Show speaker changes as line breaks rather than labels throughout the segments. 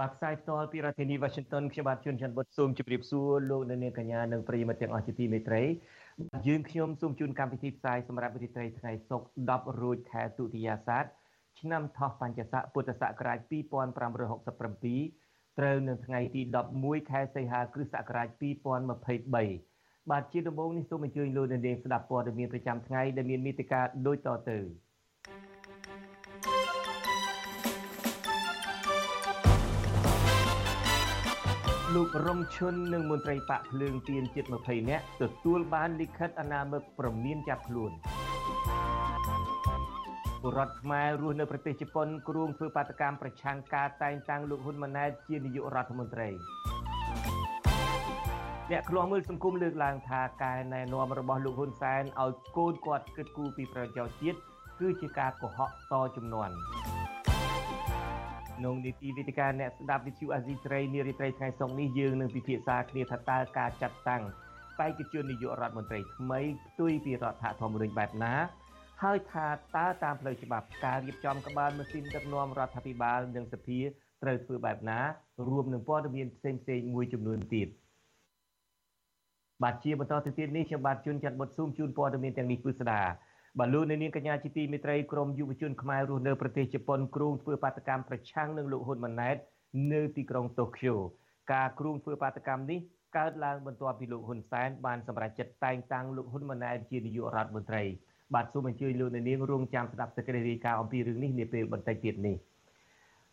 បាទផ្សាយផ្ទាល់ពីរដ្ឋធានី Washington ខ្ញុំបាទជួនច័ន្ទបុតសូមជម្រាបសួរលោកអ្នកនាងកញ្ញានិងប្រិយមិត្តទាំងអស់ជាទីមេត្រីបាទយើងខ្ញុំសូមជូនកម្មវិធីផ្សាយសម្រាប់វិទ្យុត្រីថ្ងៃសុក្រ10រោចខែទុតិយាសាទឆ្នាំថោះបัญចស័កពុទ្ធសករាជ2567ត្រូវនៅថ្ងៃទី11ខែសីហាគ្រិស្តសករាជ2023បាទជាដំបូងនេះសូមអញ្ជើញលោកអ្នកនាងស្ដាប់ព័ត៌មានប្រចាំថ្ងៃដែលមានមេតិការដូចតទៅ លោករំឈុននិងមន្ត្រីបកភ្លើងទៀនជិត20នាក់ទទួលបានលិខិតអនាមិកប្រមានចាប់ខ្លួនពលរដ្ឋខ្មែររស់នៅប្រទេសជប៉ុនគ្រងធ្វើបាតកម្មប្រឆាំងការតែងតាំងលោកហ៊ុនម៉ាណែតជានាយករដ្ឋមន្ត្រីអ្នកឃ្លាំមើលសង្គមលើកឡើងថាការណែនាំរបស់លោកហ៊ុនសែនឲ្យកូនគាត់គិតគូរពីប្រយោជន៍ជាតិគឺជាការកុហកតជំនាន់ ក្នុងនីតិវិទ្យាអ្នកស្ដាប់វិទ្យុអាស៊ីសេរីនារីត្រីថ្ងៃសុក្រនេះយើងនឹងពិភាក្សាគ្នាថាតើការចាត់តាំងបេក្ខជននាយករដ្ឋមន្ត្រីថ្មីផ្ទុយពីរដ្ឋធម្មនុញ្ញបែបណាហើយថាតើតាមផ្លូវច្បាប់ការរៀបចំក្បាលម៉ាស៊ីនដឹកនាំរដ្ឋាភិបាលនិងសភាត្រូវធ្វើបែបណា រួមនឹងព័ត៌មានផ្សេងផ្សេងមួយចំនួនទៀតបាទជាបន្តទៅទៀតនេះខ្ញុំបាទជួនចាត់បុតស៊ូមជូនព័ត៌មានទាំងនេះពិស្ដា បាទលោកនាងកញ្ញាជាទីមេត្រីក្រមយុវជនខ្មែររស់នៅប្រទេសជប៉ុនគ្រងធ្វើបាតកម្មប្រឆាំងនឹងលោកហ៊ុនម៉ាណែតនៅទីក្រុងតូក្យូការគ្រងធ្វើបាតកម្មនេះកើតឡើងបន្ទាប់ពីលោកហ៊ុនសែនបានសម្រេចចិត្តតែងតាំងលោកហ៊ុនម៉ាណែតជានាយករដ្ឋមន្ត្រីបាទសូមអញ្ជើញលោកនាងរងចាំស្ដាប់សេចក្តីរាយការណ៍អំពីរឿងនេះនាពេលបន្តិចទៀតនេះ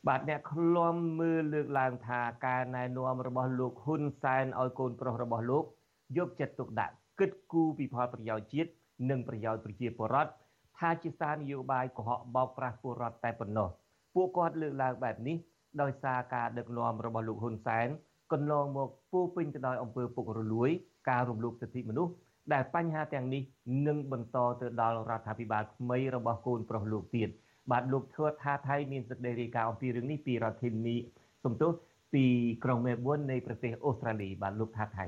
បាទអ្នកខ្លំមើលលើកឡើងថាការណែនាំរបស់លោកហ៊ុនសែនឲ្យកូនប្រុសរបស់លោកយកចិត្តទុកដាក់គិតគូរពីផលប្រយោជន៍ជាតិ និងប្រយោជន៍ប្រជាពលរដ្ឋថាជាសារនយោបាយកុហកបោកប្រាស់ពលរដ្ឋតែប៉ុណ្ណោះពួកគាត់លើកឡើងបែបនេះដោយសារការដឹកនាំរបស់លោកហ៊ុនសែនកន្លងមកពោពេញទៅដោយអំពើពុករលួយ ការរំលោភសិទ្ធិមនុស្សដែលបញ្ហាទាំងនេះនឹងបន្តទៅដល់រដ្ឋាភិបាលថ្មីរបស់កូនប្រុសលោកទៀតបាទលោកធឿថាថៃមានសេចក្តីរាយការណ៍អំពីរឿងនេះពីរដ្ឋធានីសំទោសពីក្រុងមេប៊ុននៃប្រទេសអូស្ត្រាលីបាទលោកថាថៃ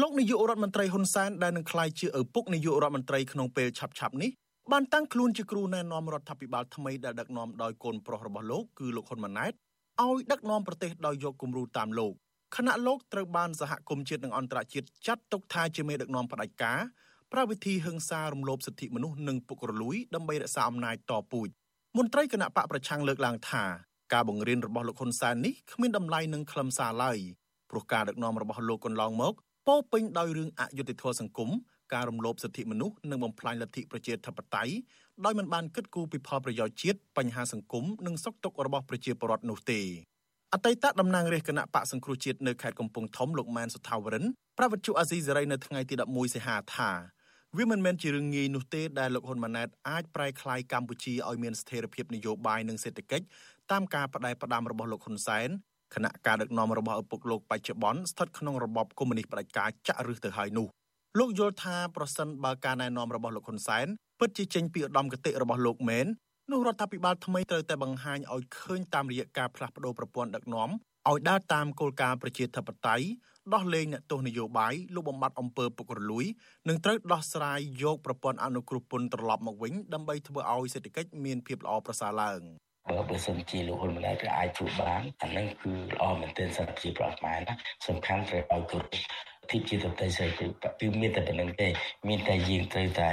លោកនាយករដ្ឋមន្ត្រីហ៊ុនសែនដែលនឹងក្លាយជាឪពុកនាយករដ្ឋមន្ត្រីក្នុងពេលឆាប់ៗនេះបានតាំងខ្លួនជាគ្រូណែនាំរដ្ឋាភិបាលថ្មីដែលដឹកនាំដោយកូនប្រុសរបស់លោកគឺលោកហ៊ុនម៉ាណែតឲ្យដឹកនាំប្រទេសដោយយកគំរូតាមលោកខណៈលោកត្រូវបានសហគមន៍ជាតិនិងអន្តរជាតិចាត់ទុកថាជាមេដឹកនាំផ្ដាច់ការប្រើវិធីហិង្សារំលោភសិទ្ធិមនុស្សនិងពុករលួយដើម្បីរក្សាអំណាចតពូជមន្ត្រីគណៈបកប្រឆាំងលើកឡើងថាការបង្រៀនរបស់លោកហ៊ុនសែននេះគ្មានតម្លៃនឹងខ្លឹមសារឡើយព្រោះការដឹកនាំរបស់លោកកន្លងមក ពោពេញដោយរឿងអយុត្តិធម៌សង្គមការរំលោភសិទ្ធិមនុស្សនិងបំផ្លាញលទ្ធិប្រជាធិបតេយ្យដោយមិនបានគិតគូរពីផលប្រយោជន៍ជាតិបញ្ហាសង្គមនិងសុខទុក្ខរបស់ប្រជាពលរដ្ឋនោះទេអតីតតំណាងរាជគណៈបកសង្គ្រោះជាតិនៅខេត្តកំពង់ធំលោកម៉ែនសុថាវរិនប្រវត្តិជអាស៊ីសេរីនៅថ្ងៃទី11សីហាថាវាមិនមែនជារឿងងាយនោះទេដែលលោកហ៊ុនម៉ាណែតអាចប្រែក្លាយកម្ពុជាឲ្យមានស្ថិរភាពនយោបាយនិងសេដ្ឋកិច្ចតាមការបដិបដាមរបស់លោកហ៊ុនសែន គណៈការដឹកនាំរបស់ឪពុកលោកបច្ចុប្បន្នស្ថិតក្នុងរបបកុម្មុយនីសផ្ដាច់ការចាក់ឫសទៅហើយនោះលោកយល់ថាប្រសិនបើការណែនាំរបស់លោកហ៊ុនសែនពិតជាចេញពីឧត្តមគតិរបស់លោកមែននោះរដ្ឋាភិបាលថ្មីត្រូវតែបង្ហាញឲ្យឃើញតាមរយៈការផ្លាស់ប្តូរប្រព័ន្ធដឹកនាំឲ្យដើរតាមគោលការណ៍ប្រជាធិបតេយ្យដោះលែងអ្នកទោសនយោបាយលុបបំបាត់អំពើពុករលួយនិងត្រូវដោះស្រាយយកប្រព័ន្ធអនុគ្រោះពន្ធត្រឡប់មកវិញដើម្បីធ្វើឲ្យសេដ្ឋកិច្ចមានភាពល្អប្រសើរឡើង
បើបើសិនជាលោកហ៊ុនម៉ាណែតគឺអាចធ្វើបានអានឹងគឺល្អមែនទែនសម្រាប់ជាប្រអប់ខ្មែរណាសំខាន់ត្រូវឲ្យគ្រប់ទីជាទៅស្អីគឺមានតែប៉ុណ្្នឹងទេមានតែយើងត្រូវតែ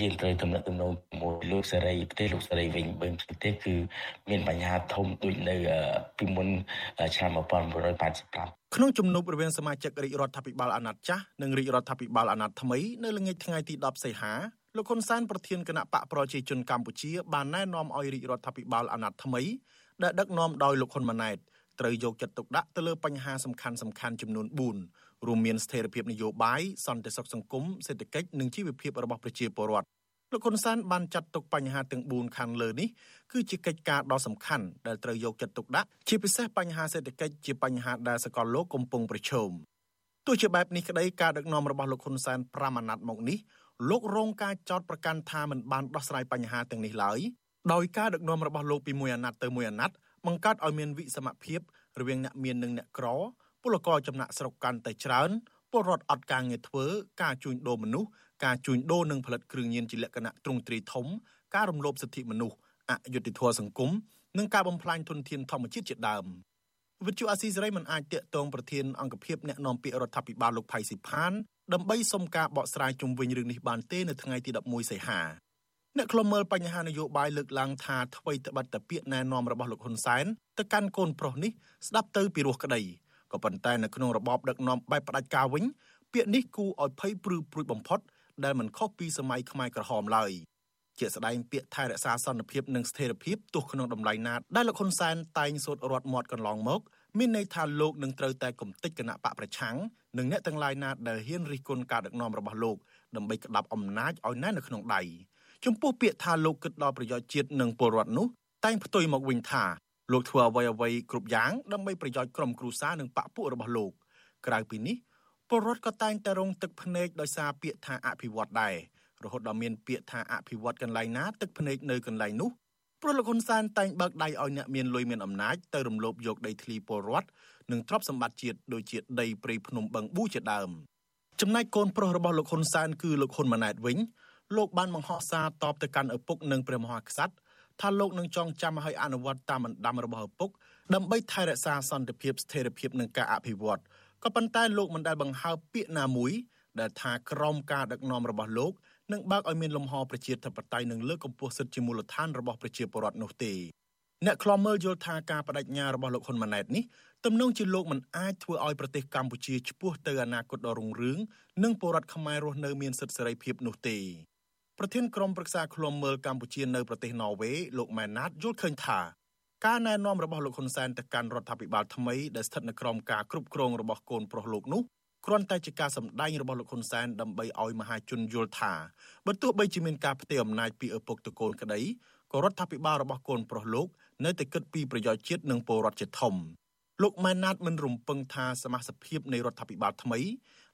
យើងត្រូវទំនាក់ទំនងជាមួយលោកសេរីប្រទេសលោកសេរីវិញបើប្រទេសគឺមានបញ្ហាធំដូចនៅពីមុនឆ្នាំ1985
ក្នុងជំនួបរវាងសមាជិករាជរដ្ឋាភិបាលអាណត្តិចាស់និងរាជរដ្ឋាភិបាលអាណត្តិថ្មីនៅល្ងាចថ្ងៃទី10សីហា លោកហ៊ុនសែនប្រធានគណៈបកប្រជាជនកម្ពុជាបានណែនាំឲ្យរាជរដ្ឋាភិបាលអាណត្តិថ្មីដែលដឹកនាំដោយលោកហ៊ុនម៉ាណែតត្រូវយកចិត្តទុកដាក់ទៅលើបញ្ហាសំខាន់សំខាន់ចំនួន4រួមមានស្ថិរភាពនយោបាយសន្តិសុខសង្គមសេដ្ឋកិច្ចនិងជីវភាពរបស់ប្រជាពលរដ្ឋលោកហ៊ុនសែនបានចាត់ទុកបញ្ហាទាំង4ខាងលើនេះគឺជាកិច្ចការដ៏សំខាន់ដែលត្រូវយកចិត្តទុកដាក់ជាពិសេសបញ្ហាសេដ្ឋកិច្ចជាបញ្ហាដែលសកលលោកកំពុងប្រឈមទោះជាបែបនេះក្តីការដឹកនាំរបស់លោកហ៊ុនសែន5អាណត្តិមកនេះ លោករងការចោទប្រកាន់ថាមិនបានដោះស្រាយបញ្ហាទាំងនេះឡើយដោយការដឹកនាំរបស់លោកពីមួយអាណត្តិទៅមួយអាណត្តិបង្កើតឲ្យមានវិសមភាពរវាងអ្នកមាននិងអ្នកក្រពលករចំណាក់ស្រុកកាន់តែច្រើនពលរដ្ឋអត់ការងារធ្វើការជួញដូរមនុស្សការជួញដូរនិងផលិតគ្រឿងញៀនជាលក្ខណៈទ្រង់ទ្រាយធំការរំលោភសិទ្ធិមនុស្សអយុត្តិធម៌សង្គមនិងការបំផ្លាញធនធានធម្មជាតិជាដើម វិទ្យុអាស៊ីសេរីមិនអាចតាក់ទងប្រធានអង្គភិបអ្នកនាំពាក្យរដ្ឋាភិបាលលោកផៃស៊ីផានដើម្បីសុំការបកស្រាយជុំវិញរឿងនេះបានទេនៅថ្ងៃទី11សីហាអ្នកខ្លុំមើលបញ្ហានយោបាយលើកឡើងថាអ្វីត្បិតតែពាក្យណែនាំរបស់លោកហ៊ុនសែនទៅកាន់កូនប្រុសនេះស្ដាប់ទៅពីរោះក្តីក៏ប៉ុន្តែនៅក្នុងរបបដឹកនាំបែបផ្ដាច់ការវិញពាក្យនេះគូឲ្យភ័យព្រឺព្រួយបំផុតដែលមិនខុសពីសម័យខ្មែរក្រហមឡើយ ជាស្ដែងពាក្យថែរក្សាសន្តិភាពនិងស្ថិរភាពទោះក្នុងតម្លៃណាដែលលោកហ៊ុនសែនតែងសូត្ររត់មាត់កន្លងមកមានន័យថាលោកនឹងត្រូវតែគំតិចគណៈបកប្រឆាំងនិងអ្នកទាំងឡាយណាដែលហ៊ានរិះគន់ការដឹកនាំរបស់លោកដើម្បីក្តាប់អំណាចឲ្យណែនៅក្នុងដៃចំពោះពាក្យថាលោកគិតដល់ប្រយោជន៍ជាតិនិងពលរដ្ឋនោះតែងផ្ទុយមកវិញថាលោកធ្វើអ្វីអ្វីគ្រប់យ៉ាងដើម្បីប្រយោជន៍ក្រុមគ្រួសារនិងបពពួករបស់លោកក្រៅពីនេះពលរដ្ឋក៏តែងតែរងទឹកភ្នែកដោយសារពាក្យថាអភិវឌ្ឍដែរ រហូតដល់មានពាក្យថាអភិវឌ្ឍកន្លែងណាទឹកភ្នែកនៅកន្លែងនោះព្រោះលោកហ៊ុនសែនតែងបើកដៃឲ្យអ្នកមានលុយមានអំណាចទៅរំលោភយកដីធ្លីពលរដ្ឋនិងទ្រព្យសម្បត្តិជាតិដូចជាដីព្រៃភ្នំបឹងប៊ូជាដើមចំណែកកូនប្រុសរបស់លោកហ៊ុនសែនគឺលោកហ៊ុនម៉ាណែតវិញលោកបានបង្ហោះសារតបទៅកាន់ឪពុកនិងព្រះមហាក្សត្រថាលោកនឹងចងចាំឲ្យអនុវត្តតាមបណ្ដាំរបស់ឪពុកដើម្បីថែរក្សាសន្តិភាពស្ថិរភាពនិងការអភិវឌ្ឍក៏ប៉ុន្តែលោកមិនដែលបង្ហើបពាក្យណាមួយដែលថាក្រមការដឹកនាំរបស់លោក នឹងបើកឲ្យមានលំហប្រជាធិបតេយ្យនិងលើកកម្ពស់សិទ្ធិជាមូលដ្ឋានរបស់ប្រជាពលរដ្ឋនោះទេអ្នកខ្លំមើលយល់ថាការបដិញ្ញារបស់លោកហ៊ុនម៉ាណែតនេះទំនងជាលោកមិនអាចធ្វើឲ្យប្រទេសកម្ពុជាឆ្ពោះទៅអនាគតដ៏រុងរឿងនិងពលរដ្ឋខ្មែររស់នៅមានសិទ្ធិសេរីភាពនោះទេប្រធានក្រុមប្រឹក្សាឃ្លាំមើលកម្ពុជានៅប្រទេសណ័រវេសលោកម៉ែនណាតយល់ឃើញថាការណែនាំរបស់លោកហ៊ុនសែនទៅកាន់រដ្ឋាភិបាលថ្មីដែលស្ថិតនៅក្រោមការគ្រប់គ្រងរបស់កូនប្រុសលោកនោះ គ្រាន់តែជាការសម្ដែងរបស់លោកហ៊ុនសែនដើម្បីឲ្យមហាជនយល់ថាបើទោះបីជាមានការផ្ទេរអំណាចពីឪពុកទៅកូនក្តីក៏រដ្ឋាភិបាលរបស់កូនប្រុសលោកនៅតែគិតពីប្រយោជន៍ជាតិនិងពលរដ្ឋជាធំលោកម៉ែនណាតមិនរំពឹងថាសមាជិកភាពនៃរដ្ឋាភិបាលថ្មី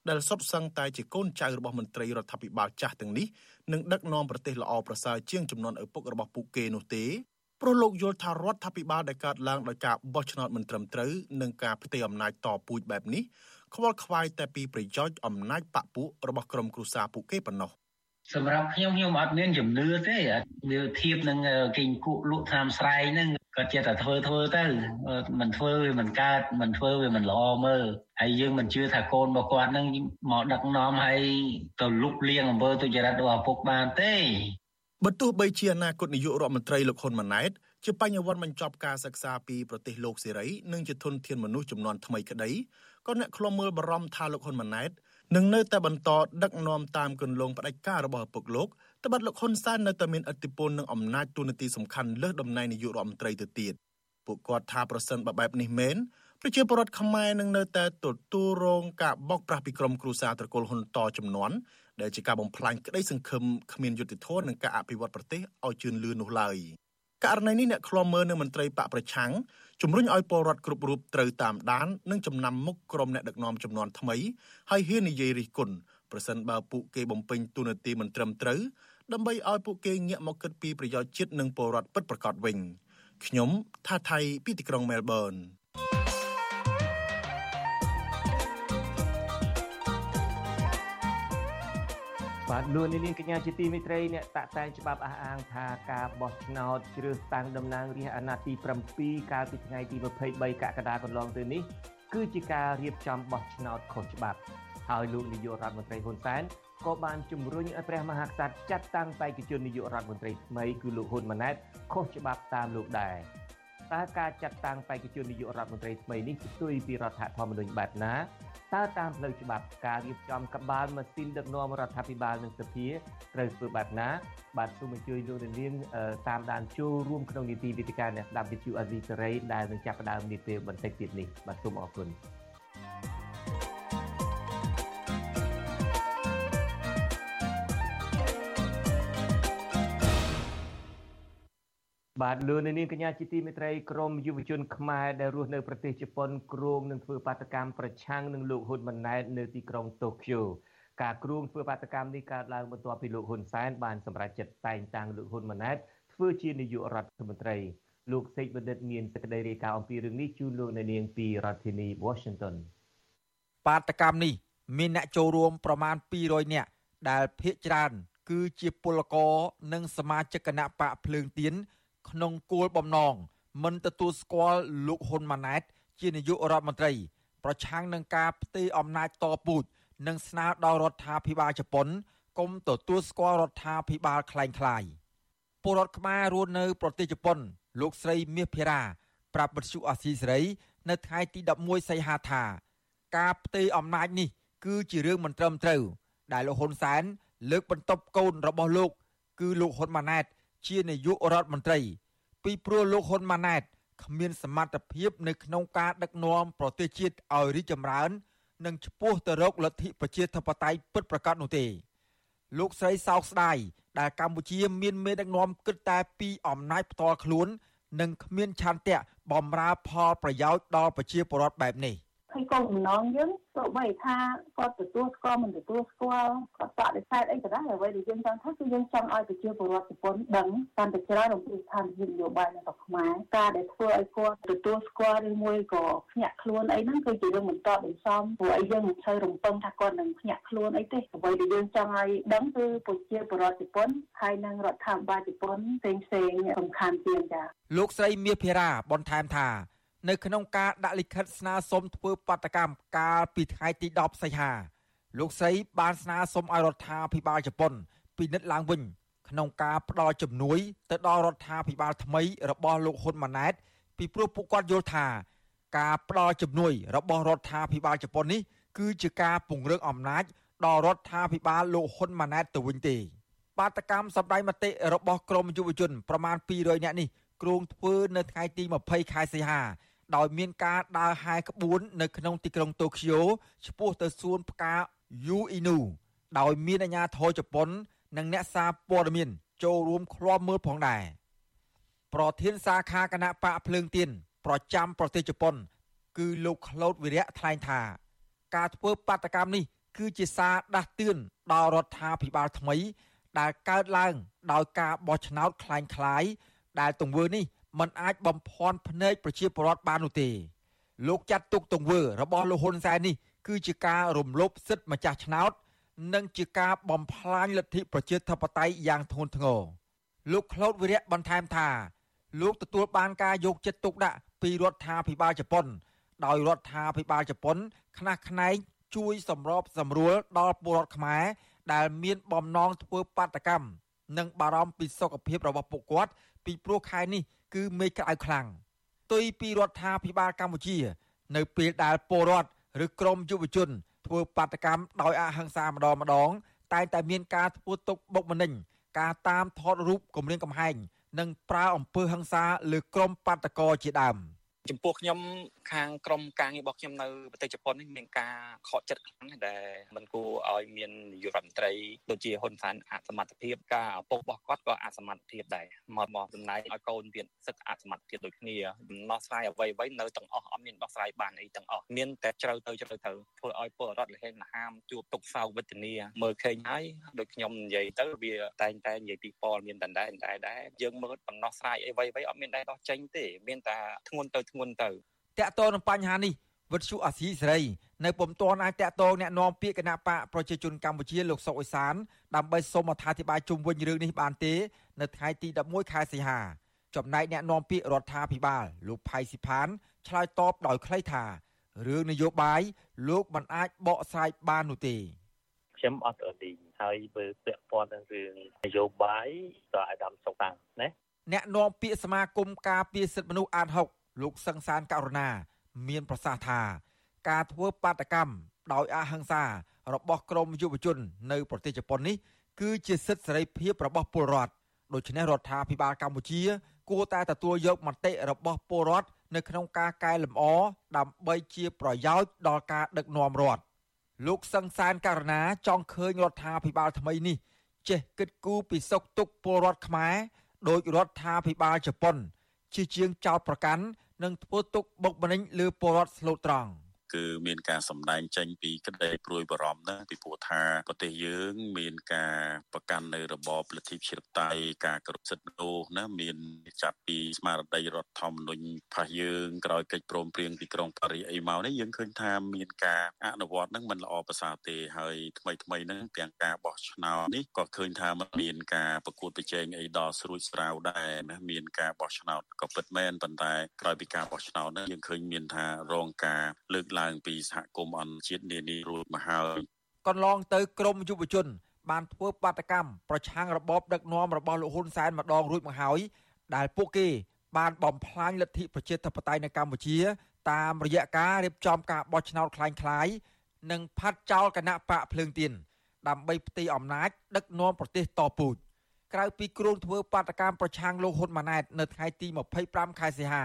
ដែលសុទ្ធសឹងតែជាកូនចៅរបស់មន្ត្រីរដ្ឋាភិបាលចាស់ទាំងនេះនឹងដឹកនាំប្រទេសល្អប្រសើរជាងចំនួនឪពុករបស់ពួកគេនោះទេព្រោះលោកយល់ថារដ្ឋាភិបាលដែលកើតឡើងដោយការបោះឆ្នោតមិនត្រឹមត្រូវនិងការផ្ទេរអំណាចតពូជបែបនេះ ខ្វល់ខ្វាយតែពីប្រយោជន៍អំណាចបពុះរបស់ក្រុមគ្រួសារពួកគេប៉ុណ្ណោះ
សម្រាប់ខ្ញុំខ្ញុំអត់មានជំនឿទេវាធៀបនឹងគេគក់លក់តាមស្រែកហ្នឹងគាត់ចេះតែធ្វើធ្វើទៅមិនធ្វើវាមិនកើតមិនធ្វើវាមិនល្អមើលហើយយើងមិនជឿថាកូនរបស់គាត់នឹងមកដឹកនាំឲ្យទៅលុបលាងអំពើទុច្ចរិតរបស់ឪពុកបានទេ
បើទោះបីជាអនាគតនាយករដ្ឋមន្ត្រីលោកហ៊ុនម៉ាណែតជាបញ្ញវន្តបញ្ចប់ការសិក្សាពីប្រទេសលោកសេរីនិងជាធនធានមនុស្សចំនួនថ្មីក្តី ក៏អ្នកខ្លំមើលបារម្ភថាលោកហ៊ុនម៉ាណែតនឹងនៅតែបន្តដឹកនាំតាមគន្លងផ្ដាច់ការរបស់ឪពុកលោកត្បិតលោកហ៊ុនសែននៅតែមានឥទ្ធិពលនិងអំណាចទូនាទីសំខាន់លើសតំណែងនាយករដ្ឋមន្ត្រីទៅទៀតពួកគាត់ថាប្រសិនបើបែបនេះមែនប្រជាពលរដ្ឋខ្មែរនឹងនៅតែទទួលរងការបោកប្រាស់ពីក្រុមគ្រួសារត្រកូលហ៊ុនតចំនួនដែលជាការបំផ្លាញក្តីសង្ឃឹមគ្មានយុត្តិធម៌និងការអភិវឌ្ឍប្រទេសឲ្យជឿនលឿននោះឡើយករណីនេះអ្នកខ្លំមើលនៅមន្ត្រីបកប្រឆាំង ជំរុញឲ្យពលរដ្ឋគ្រប់រូបត្រូវតាមដាននិងចំណាំមុខក្រុមអ្នកដឹកនាំចំនួនថ្មីហើយហ៊ាននិយាយរិះគន់ប្រសិនបើពួកគេបំពេញទូនាទីមិនត្រឹមត្រូវដើម្បីឲ្យពួកគេងាកមកគិតពីប្រយោជន៍ជាតិនិងពលរដ្ឋពិតប្រាកដវិញខ្ញុំថាថៃពីទីក្រុងមែលប៊ន
បាទលោកនាងកញ្ញាជាទីមេត្រីអ្នកតាក់តែងច្បាប់អះអាងថាការបោះឆ្នោតជ្រើសតាំងតំណាងរាស្ត្រអាណត្តិទី7កាលពីថ្ងៃទី23កក្កដាកន្លងទៅនេះគឺជាការរៀបចំបោះឆ្នោតខុសច្បាប់ហើយលោកនាយករដ្ឋមន្ត្រីហ៊ុនសែនក៏បានជំរុញឲ្យព្រះមហាក្សត្រចាត់តាំងបេក្ខជននាយករដ្ឋមន្ត្រីថ្មីគឺលោកហ៊ុនម៉ាណែតខុសច្បាប់តាមលោកដែរតើការចាត់តាំងបេក្ខជននាយករដ្ឋមន្ត្រីថ្មីនេះផ្ទុយពីរដ្ឋធម្មនុញ្ញបែបណា តើតាមផ្លូវច្បាប់ការរៀបចំកបាលម៉ាស៊ីនដឹកនាំរដ្ឋាភិបាលនិងសភាត្រូវធ្វើបែបណា បាទសូមអញ្ជើញលោកនាងតាមដានចូលរួមក្នុងនីតិវិទ្យាអ្នកស្ដាប់វិទ្យុអាស៊ីសេរីដែលនឹងចាប់ផ្ដើមនាពេលបន្តិចទៀតនេះបាទសូមអរគុណ បាទលោកនាងកញ្ញាជាទីមេត្រីក្រមយុវជនខ្មែរដែលរស់នៅប្រទេសជប៉ុនគ្រោងនឹងធ្វើបាតកម្មប្រឆាំងនឹងលោកហ៊ុនម៉ាណែតនៅទីក្រុងតូក្យូការគ្រោងធ្វើបាតកម្មនេះកើតឡើងបន្ទាប់ពីលោកហ៊ុនសែនបានសម្រេចចិត្តតែងតាំងលោកហ៊ុនម៉ាណែតធ្វើជានាយករដ្ឋមន្ត្រីលោកសេកបណ្ឌិតមានសេចក្តីរាយការណ៍អំពីរឿងនេះជូនលោកនាងពីរដ្ឋធានី Washington
បាតកម្មនេះមានអ្នកចូលរួមប្រមាណ200នាក់ដែលភាគច្រើន គឺជាពលករនិងសមាជិកគណៈបកភ្លើងទៀន ក្នុងគោលបំណងមិនទទួលស្គាល់លោកហ៊ុនម៉ាណែត ជានាយករដ្ឋមន្ត្រី ប្រឆាំងនឹងការផ្ទេរអំណាចតពូជនិងស្នើដល់រដ្ឋាភិបាលជប៉ុនកុំទទួលស្គាល់រដ្ឋាភិបាលคล้ายៗពលរដ្ឋខ្មែររស់នៅប្រទេសជប៉ុន លោកស្រីមាសភិរាប្រាប់បទសុអាស៊ីសេរី នៅថ្ងៃទី11សីហាថា ការផ្ទេរអំណាចនេះ គឺជារឿងមិនត្រឹមត្រូវដែលលោកហ៊ុនសែនលើកបន្ទប់កូនរបស់លោក គឺលោកហ៊ុនម៉ាណែត ជានាយករដ្ឋមន្ត្រី ពីព្រោះលោកហ៊ុនម៉ាណែតគ្មានសមត្ថភាពនៅក្នុងការដឹកនាំប្រទេសជាតិឲ្យរីកចម្រើន និងឆ្ពោះទៅរកលទ្ធិប្រជាធិបតេយ្យពិតប្រាកដនោះទេលោកស្រីសោកស្ដាយដែលកម្ពុជាមានមេដឹកនាំគិតតែពីអំណាចផ្ទាល់ខ្លួន និងគ្មានឆន្ទៈបំរើផលប្រយោជន៍ដល់ប្រជាពលរដ្ឋបែបនេះ
ឃើញកូនបំណងយើងទោះបីថាគាត់ទទួលស្គាល់មិនទទួលស្គាល់គាត់បដិសេធអីក៏ដោយអ្វីដែលយើងចង់ថាគឺយើងចង់ឲ្យប្រជាពលរដ្ឋជប៉ុនដឹងកាន់តែច្រើនអំពីស្ថានភាពនយោបាយនៅក្នុងខ្មែរការដែលធ្វើឲ្យគាត់ទទួលស្គាល់ឬមួយក៏ភ្ញាក់ខ្លួនអីហ្នឹងគឺជារឿងមិនតបដោយសមព្រោះអីយើងមិនសូវរំពឹងថាគាត់នឹងភ្ញាក់ខ្លួនអីទេអ្វីដែលយើងចង់ឲ្យដឹងគឺប្រជាពលរដ្ឋជប៉ុនហើយនិងរដ្ឋាភិបាលជប៉ុនផ្សេងផ្សេងសំខាន់ជាងចា
លោកស្រីមាសភិរាបន្ថែមថា នៅក្នុងការដាក់លិខិតស្នើសុំធ្វើបាតកម្មកាលពីថ្ងៃទី10សីហាលោកស្រីបានស្នើសុំឲ្យរដ្ឋាភិបាលជប៉ុនពិនិត្យឡើងវិញ ក្នុងការផ្ដល់ជំនួយ ទៅដល់រដ្ឋាភិបាលថ្មីរបស់លោកហ៊ុនម៉ាណែតពីព្រោះពួកគាត់យល់ថាការផ្ដល់ជំនួយ របស់រដ្ឋាភិបាលជប៉ុននេះគឺជាការពង្រឹងអំណាចដល់រដ្ឋាភិបាលលោកហ៊ុនម៉ាណែតទៅវិញទេបាតកម្មសម្ដែងមតិរបស់ក្រមយុវជនប្រមាណ200នាក់នេះគ្រោងធ្វើនៅថ្ងៃទី20ខែសីហា ដោយមានការដើរហែក្បួននៅក្នុងទីក្រុងតូក្យូឆ្ពោះទៅសួនផ្កាយូអ៊ីនូដោយមានអាជ្ញាធរជប៉ុន និងអ្នកសារព័ត៌មានចូលរួមឃ្លាំមើលផងដែរប្រធានសាខាគណៈបកភ្លើងទៀនប្រចាំប្រទេសជប៉ុន គឺលោកក្លូតវិរៈថ្លែងថា ការធ្វើបាតកម្មនេះគឺជាសារដាស់តឿនដល់រដ្ឋាភិបាលថ្មី ដែលកើតឡើងដោយការបោះឆ្នោតคล้ายៗដែលទង្វើនេះ មិនអាចបំភាន់ភ្នែកប្រជាពលរដ្ឋបាននោះទេលោកចាត់ទុកទង្វើរបស់លោកហ៊ុនសែននេះគឺជាការរំលោភសិទ្ធិម្ចាស់ឆ្នោត និងជាការបំផ្លាញលទ្ធិប្រជាធិបតេយ្យយ៉ាងធ្ងន់ធ្ងរលោកក្លូតវិរៈបន្ថែមថា លោកទទួលបានការយកចិត្តទុកដាក់ពីរដ្ឋាភិបាលជប៉ុន ដោយរដ្ឋាភិបាលជប៉ុនខ្នះខ្នែងជួយសម្របសម្រួលដល់ពលរដ្ឋខ្មែរដែលមានបំណងធ្វើបាតកម្មនិងបារម្ភពីសុខភាពរបស់ពួកគាត់ ពីព្រោះខែនេះគឺមេឃក្តៅខ្លាំងផ្ទុយពីរដ្ឋាភិបាលកម្ពុជា នៅពេលដែលពលរដ្ឋឬក្រមយុវជន ធ្វើបាតកម្មដោយអហិង្សាម្ដងម្ដង តែតែមានការធ្វើទុកបុកម្នេញការតាមថតរូបគម្រាមកំហែង និងប្រើអំពើហិង្សាលើក្រុមបាតកោជាដើម។
ចំពោះខ្ញុំខាងក្រមការងាររបស់ខ្ញុំនៅប្រទេសជប៉ុននេះមានការខកចិត្តខ្លាំងដែលមិនគួរឲ្យមាននាយករដ្ឋមន្ត្រីដូចជាហ៊ុនសែនអសមត្ថភាពការឪពុករបស់គាត់ក៏អសមត្ថភាពដែរមកមកចំណាយឲ្យកូនមានសិទ្ធិអសមត្ថភាពដូចគ្នាដំណោះស្រាយអ្វីអ្វីនៅទាំងអស់អត់មានដោះស្រាយបានអីទាំងអស់មានតែជ្រៅទៅជ្រៅទៅធ្វើឲ្យពលរដ្ឋលហេនហាមជួបទុកសោកវេទនាមើលឃើញហើយដូចខ្ញុំនិយាយទៅវាតែងតែនិយាយពីពលមានដដែលដែរដែរយើងមើលដំណោះស្រាយអីអ្វីអ្វីអត់មានដែរដោះចេញទេមានតែធ្ងន់ទៅធ្ន់ទៅ
តកតងនឹងបញ្ហានេះវិទ្យុអាស៊ីសេរីនៅពុំទាន់អាចតកតងแนะនាំពាក្យគណៈបកប្រជាជនកម្ពុជាលោកសុកអេសានដើម្បីសូមអធិប្បាយជុំវិញរឿងនេះបានទេ នៅថ្ងៃទី11ខែសីហាចំណែកអ្នកនាំពាក្យរដ្ឋាភិបាលលោកផៃស៊ីផានឆ្លើយតបដោយខ្លីថារឿងនយោបាយលោកមិនអាចបកស្រាយបាននោះទេ
ខ្ញុំអត់រឌីហើយបើពាក់ព័ន្ធនឹងរឿងនយោបាយក៏អាដាមសុកតាំងណា
អ្នកនាំពាក្យសមាគមការពារសិទ្ធិមនុស្សអាត6 លោកសង្សានករណា មានប្រសាសន៍ថា ការធ្វើបាតកម្មដោយអហិង្សារបស់ក្រមយុវជន នៅប្រទេសជប៉ុននេះគឺជាសិទ្ធិសេរីភាពរបស់ពលរដ្ឋដូច្នេះរដ្ឋាភិបាលកម្ពុជា គួរតែទទួលយកមតិរបស់ពលរដ្ឋនៅក្នុងការកែលម្អដើម្បីជាប្រយោជន៍ដល់ការដឹកនាំរដ្ឋលោកសង្សានករណាចង់ឃើញរដ្ឋាភិបាលថ្មីនេះ ចេះគិតគូរពីសុខទុក្ខពលរដ្ឋខ្មែរដោយរដ្ឋាភិបាលជប៉ុន ជាជាងចោតប្រកាន់ និងធ្វើទុកបុកម្នេញលើពលរដ្ឋស្លូតត្រង់។
គឺមានការសម្ដែងចេញពីក្តីព្រួយបារម្ភណាពីព្រោះថាប្រទេសយើងមានការប្រកាន់នៅរបបលទ្ធិប្រជាធិបតេយ្យការគោរពសិទ្ធិមនុស្សណាមានចាប់ពីស្មារតីរដ្ឋធម្មនុញ្ញផាសយើងក្រោយកិច្ចព្រមព្រៀងទីក្រុងប៉ារីសអីមកនេះយើងឃើញថាមានការអនុវត្តនឹងមិនល្អប្រសើរទេហើយថ្មីថ្មីហ្នឹងទាំងការបោះឆ្នោតនេះក៏ឃើញថាมันមានការប្រកួតប្រជែងអីដល់ស្រួចស្រាវដែរណាមានការបោះឆ្នោតក៏ពិតមែនប៉ុន្តែក្រោយពីការបោះឆ្នោតហ្នឹងយើងឃើញមានថារងការលើកឡើងពីសហគមន៍អន្តរជាតិនានារួចមកហើ
យកន្លងទៅក្រមយុវជន បានធ្វើបាតកម្មប្រឆាំងរបបដឹកនាំរបស់លោកហ៊ុនសែនម្ដងរួចមកហើយដែលពួកគេបានបំផ្លាញលទ្ធិប្រជាធិបតេយ្យនៅកម្ពុជា តាមរយៈការរៀបចំការបោះឆ្នោតคล้ายៗនិងផាត់ចោលគណៈបកភ្លើងទៀនដើម្បីផ្ទៃអំណាចដឹកនាំប្រទេសតពូជក្រៅពីគ្រោងធ្វើបាតកម្មប្រឆាំងលោកហ៊ុនម៉ាណែតនៅថ្ងៃទី25ខែសីហា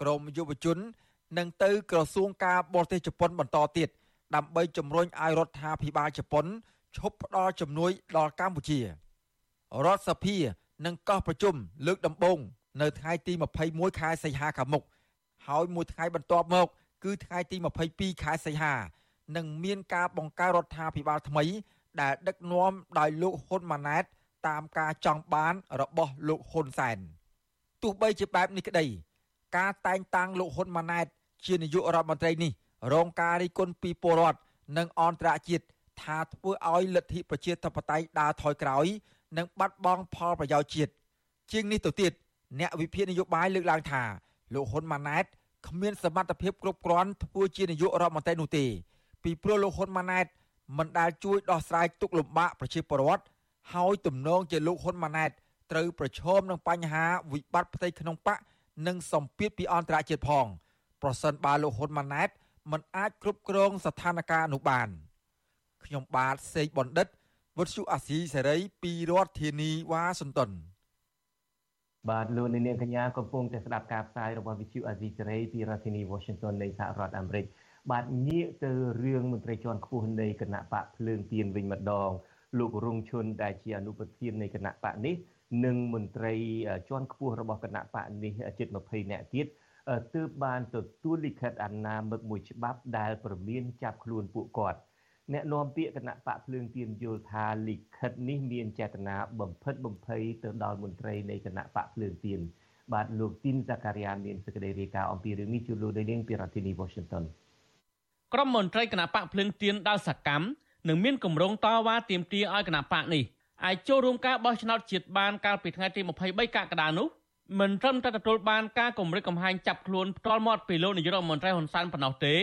ក្រមយុវជន នឹងទៅក្រសួងការបរទេសជប៉ុនបន្តទៀតដើម្បីជំរុញឲ្យរដ្ឋាភិបាលជប៉ុនឈប់ផ្ដល់ជំនួយដល់កម្ពុជារដ្ឋសភានឹងកោះប្រជុំលើកដំបូងនៅថ្ងៃទី21ខែសីហាខាងមុខហើយមួយថ្ងៃបន្ទាប់មក គឺថ្ងៃទី22ខែសីហានឹងមានការបង្កើតរដ្ឋាភិបាលថ្មី ដែលដឹកនាំដោយលោកហ៊ុនម៉ាណែត តាមការចង់បានរបស់លោកហ៊ុនសែនទោះបីជាបែបនេះក្តី ការតែងតាំងលោកហ៊ុនម៉ាណែត ជានាយករដ្ឋមន្ត្រីនេះរងការរិះគន់ពីពលរដ្ឋនិងអន្តរជាតិថាធ្វើឲ្យលទ្ធិប្រជាធិបតេយ្យដើរថយក្រោយ និងបាត់បង់ផលប្រយោជន៍ជាតិជាងនេះទៅទៀតអ្នកវិភាគនយោបាយលើកឡើងថាលោកហ៊ុនម៉ាណែតគ្មានសមត្ថភាពគ្រប់គ្រាន់ធ្វើជានាយករដ្ឋមន្ត្រីនោះទេ ពីព្រោះលោកហ៊ុនម៉ាណែតមិនដែលជួយដោះស្រាយទុកលំបាកប្រជាពលរដ្ឋហើយទំនងជាលោកហ៊ុនម៉ាណែតត្រូវប្រឈមនឹងបញ្ហាវិបត្តិផ្ទៃក្នុងបកនិងសម្ពាធពីអន្តរជាតិផង ប្រសិនបើលោកហ៊ុនម៉ាណែតមិនអាចគ្រប់គ្រងស្ថានភាពនោះបានខ្ញុំបាទសេកបណ្ឌិតវុទ្ធុអាស៊ីសេរីពីរដ្ឋធានីវ៉ាស៊ីនតោន
បាទលោកនាងកញ្ញាកំពុងតែស្ដាប់ការផ្សាយរបស់វិទ្យុអាស៊ីសេរីពីរដ្ឋធានី Washington នៃសហរដ្ឋអាមេរិកបាទងាកទៅរឿងមន្ត្រីជាន់ខ្ពស់នៃគណៈបកភ្លើងទៀនវិញម្ដង លោករងឈុនដែលជាអនុប្រធាននៃគណៈបកនេះនិងមន្ត្រីជាន់ខ្ពស់របស់គណៈបកនេះជិត20នាក់ទៀត ទើបបានទទួលលិខិតអនាមិកមួយច្បាប់ដែលប្រមានចាប់ខ្លួនពួកគាត់អ្នកនាំពាក្យគណៈបកភ្លើងទៀនយល់ថាលិខិតនេះមានចេតនាបំផិតបំភ័យទៅដល់មន្ត្រីនៃគណៈបកភ្លើងទៀនបាទលោកទីនសាការីយ៉ាមានសេចក្តីរាយការណ៍អំពីរឿងនេះជួបលោកដីនាងពីរដ្ឋធានី Washington
ក្រុមមន្ត្រីគណៈបកភ្លើងទៀនដល់សកម្មនឹងមានគម្រោងតវ៉ាទាមទារឲ្យគណៈបកនេះអាចចូលរួមការបោះឆ្នោតជាតិបានកាលពីថ្ងៃទី23កក្កដានោះ មិនត្រឹមតែទទួលបានការគម្រិតកំហែងចាប់ខ្លួនផ្ទាល់មាត់ពីលោកនាយករដ្ឋមន្ត្រីហ៊ុនសែនប៉ុណ្ណោះទេឥ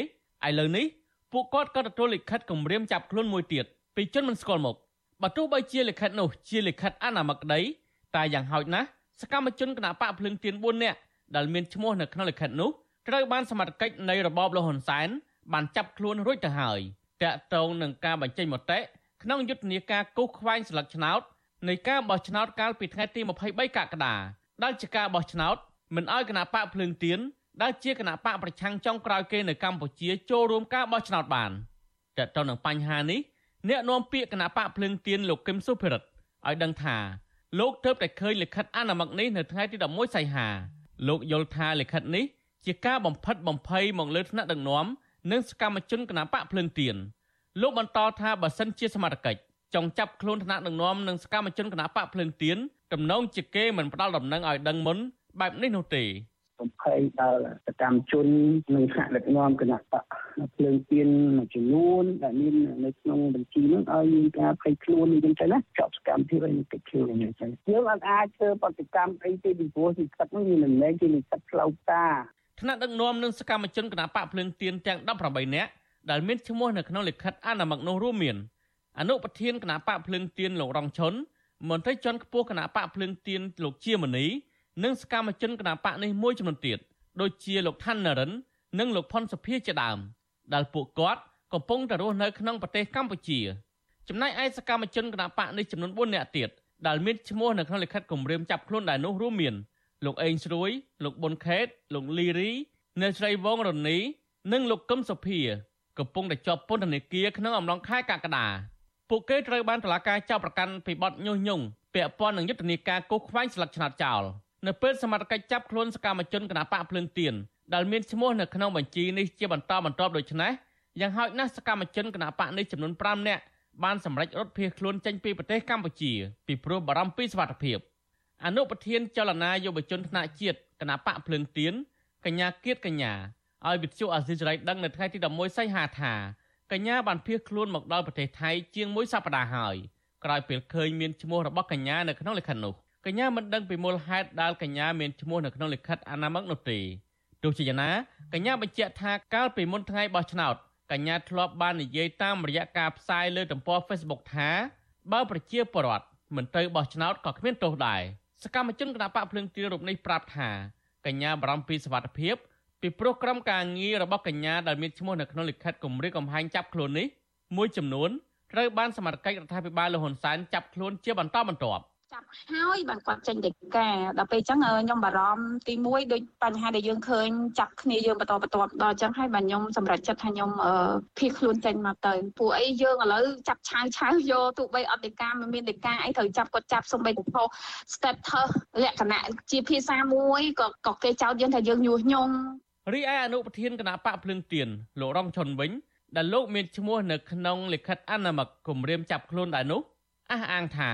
ឡូវនេះពួកគាត់ក៏ទទួលលិខិតគម្រាមចាប់ខ្លួនមួយទៀតពីជនមិនស្គាល់មុខបើទោះបីជាលិខិតនោះជាលិខិតអនាមិកក្តីតែយ៉ាងហោចណាស់សកម្មជនគណបកភ្លឹងទៀន4នាក់ដែលមានឈ្មោះនៅក្នុងលិខិតនោះត្រូវបានសមត្ថកិច្ចនៃរបបលោកហ៊ុនសែនបានចាប់ខ្លួនរួចទៅហើយតាក់ទងនឹងការបញ្ចេញមតិក្នុងយុទ្ធនាការគូសខ្វែងស្លឹកឆ្នោតនៃការបោះឆ្នោតកាលពីថ្ងៃទី23កក្កដា ដែលជាការបោះឆ្នោតមិនឲ្យគណៈបកភ្លើងទៀនដែលជាគណៈបកប្រឆាំងចុងក្រោយគេនៅកម្ពុជាចូលរួមការបោះឆ្នោតបានតើតើនឹងបញ្ហានេះអ្នកនាំពាក្យគណៈបកភ្លើងទៀនលោកគឹមសុភិរិទ្ធឲ្យដឹងថាលោកទើបតែឃើញលិខិតអនុម័តនេះនៅថ្ងៃទី11សីហាលោកយល់ថាលិខិតនេះជាការបំផិតបំភ័យមកលើថ្នាក់ដឹកនាំនិងសកម្មជនគណៈបកភ្លើងទៀនលោកបន្តថាបើសិនជាសមត្ថកិ ច្ចចង់ចាប់ខ្លួនថ្នាក់ដឹកនាំនិងសកម្មជនគណៈបកភ្លើងទៀនទំនងជាគេមិនផ្ដាល់ដំណឹងឲ្យដឹងមុនបែបនេះនោះទេ
បំភ័យដល់សកម្មជននិងថ្នាក់ដឹកនាំគណៈបកភ្លើងទៀនមួយចំនួនដែលមាននៅក្នុងបញ្ជីនោះឲ្យមានការភ័យខ្លួនអញ្ចឹងទៅណាជាប់សកម្មភាពឲ្យកិច្ចខ្លួនអញ្ចឹងយើងអត់អាចធ្វើប្រតិកម្មអីទេពីព្រោះទីខិតនោះវាមិនមែនជានិស្សិតផ្លូវការ
ថ្នាក់ដឹកនាំនិងសកម្មជនគណៈបកភ្លើងទៀនទាំង18នាក់ដែលមានឈ្មោះនៅក្នុងលិខិតអនុម័តនោះរួមមាន អនុប្រធានគណៈបកភ្លើងទៀនលោករងឈុនមន្ត្រីជាន់ខ្ពស់គណៈបកភ្លើងទៀនលោកជាមនីនិងសកម្មជនគណៈបកនេះមួយចំនួនទៀតដូចជាលោកឋាននរិន និងលោកផុនសុភាជាដើមដែលពួកគាត់កំពុងតែរស់នៅក្នុងប្រទេសកម្ពុជា ចំណែកឯសកម្មជនគណៈបកនេះចំនួន4នាក់ទៀតដែលមានឈ្មោះនៅក្នុងលិខិតគម្រាមចាប់ខ្លួនដែរនោះរួមមានលោកអេងស្រួយលោកប៊ុនខេតលោកលីរីអ្នកស្រីវងរនី និងលោកកឹមសុភាកំពុងតែជាប់ពន្ធនាគារក្នុងអំឡុងខែកក្កដា ពួកគេត្រូវបានតុលាការចោទប្រកាន់ពីបទញុះញង់ពាក់ព័ន្ធនឹងយុទ្ធនាការកោះខ្វែងស្លឹកឆ្នោតចោលនៅពេលសមត្ថកិច្ចចាប់ខ្លួនសកម្មជនគណបកភ្លើងទៀនដែលមានឈ្មោះនៅក្នុងបញ្ជីនេះជាបន្តបន្ទាប់ដូច្នេះយ៉ាងហោចណាស់សកម្មជនគណបកនេះចំនួន5នាក់បានសម្រេចរត់ភៀសខ្លួនចេញពីប្រទេសកម្ពុជាពីព្រោះបារម្ភពីសុវត្ថិភាពអនុប្រធានចលនាយុវជនថ្នាក់ជាតិគណបកភ្លើងទៀនកញ្ញាគៀតកញ្ញាឲ្យវិទ្យុអាស៊ីសេរីដឹងនៅថ្ងៃទី11សីហាថា កញ្ញាបានភៀសខ្លួនមកដល់ប្រទេសថៃជាងមួយសប្តាហ៍ហើយក្រោយពេលឃើញមានឈ្មោះរបស់កញ្ញានៅក្នុងលិខិតនោះកញ្ញាមិនដឹងពីមូលហេតុដែលកញ្ញាមានឈ្មោះនៅក្នុងលិខិតអនាមិកនោះទេទោះជាយ៉ាងណាកញ្ញាបញ្ជាក់ថាកាលពីមុនថ្ងៃបោះឆ្នោតកញ្ញាធ្លាប់បាននិយាយតាមរយៈការផ្សាយលើទំព័រ Facebook ថាបើប្រជាពលរដ្ឋមិនទៅបោះឆ្នោតក៏គ្មានទោសដែរសកម្មជនគណបកភ្លើងទៀនរូបនេះប្រាប់ថាកញ្ញាបារម្ភពីសុវត្ថិភាព ពីព្រោះក្រុមការងាររបស់កញ្ញាដែលមានឈ្មោះនៅក្នុងលិខិតគម្រាមកំហែងចាប់ខ្លួននេះមួយចំនួនត្រូវបានសមត្ថកិច្ចរដ្ឋាភិបាលលហ៊ុនសែនចាប់ខ្លួនជាបន្តបន្ទាប់
ចាប់ហើយបានគាត់ចេញដីកាដល់ពេលអញ្ចឹងខ្ញុំបារម្ភទី1ដូចបញ្ហាដែលយើងឃើញចាប់គ្នាយើងបន្តបន្ទាប់ដល់អញ្ចឹងហើយបាទខ្ញុំសម្រេចចិត្តថាខ្ញុំភៀសខ្លួនចេញមកទៅពួកអីយើងឥឡូវចាប់ឆាវឆាវយកទោះបីអត់ដីកាមិនមានដីកាអីត្រូវចាប់គាត់ចាប់សំបីទៅផុស status លក្ខណៈជាភាសាមួយក៏ក៏គេចោទយើងថាយើងញុះញង់
រីឯអនុប្រធានគណៈបកភ្លឹងទៀនលោករងឈុនវិញដែលលោកមានឈ្មោះនៅក្នុងលិខិតអនាមិកគម្រាមចាប់ខ្លួនដែរនោះអះអាងថា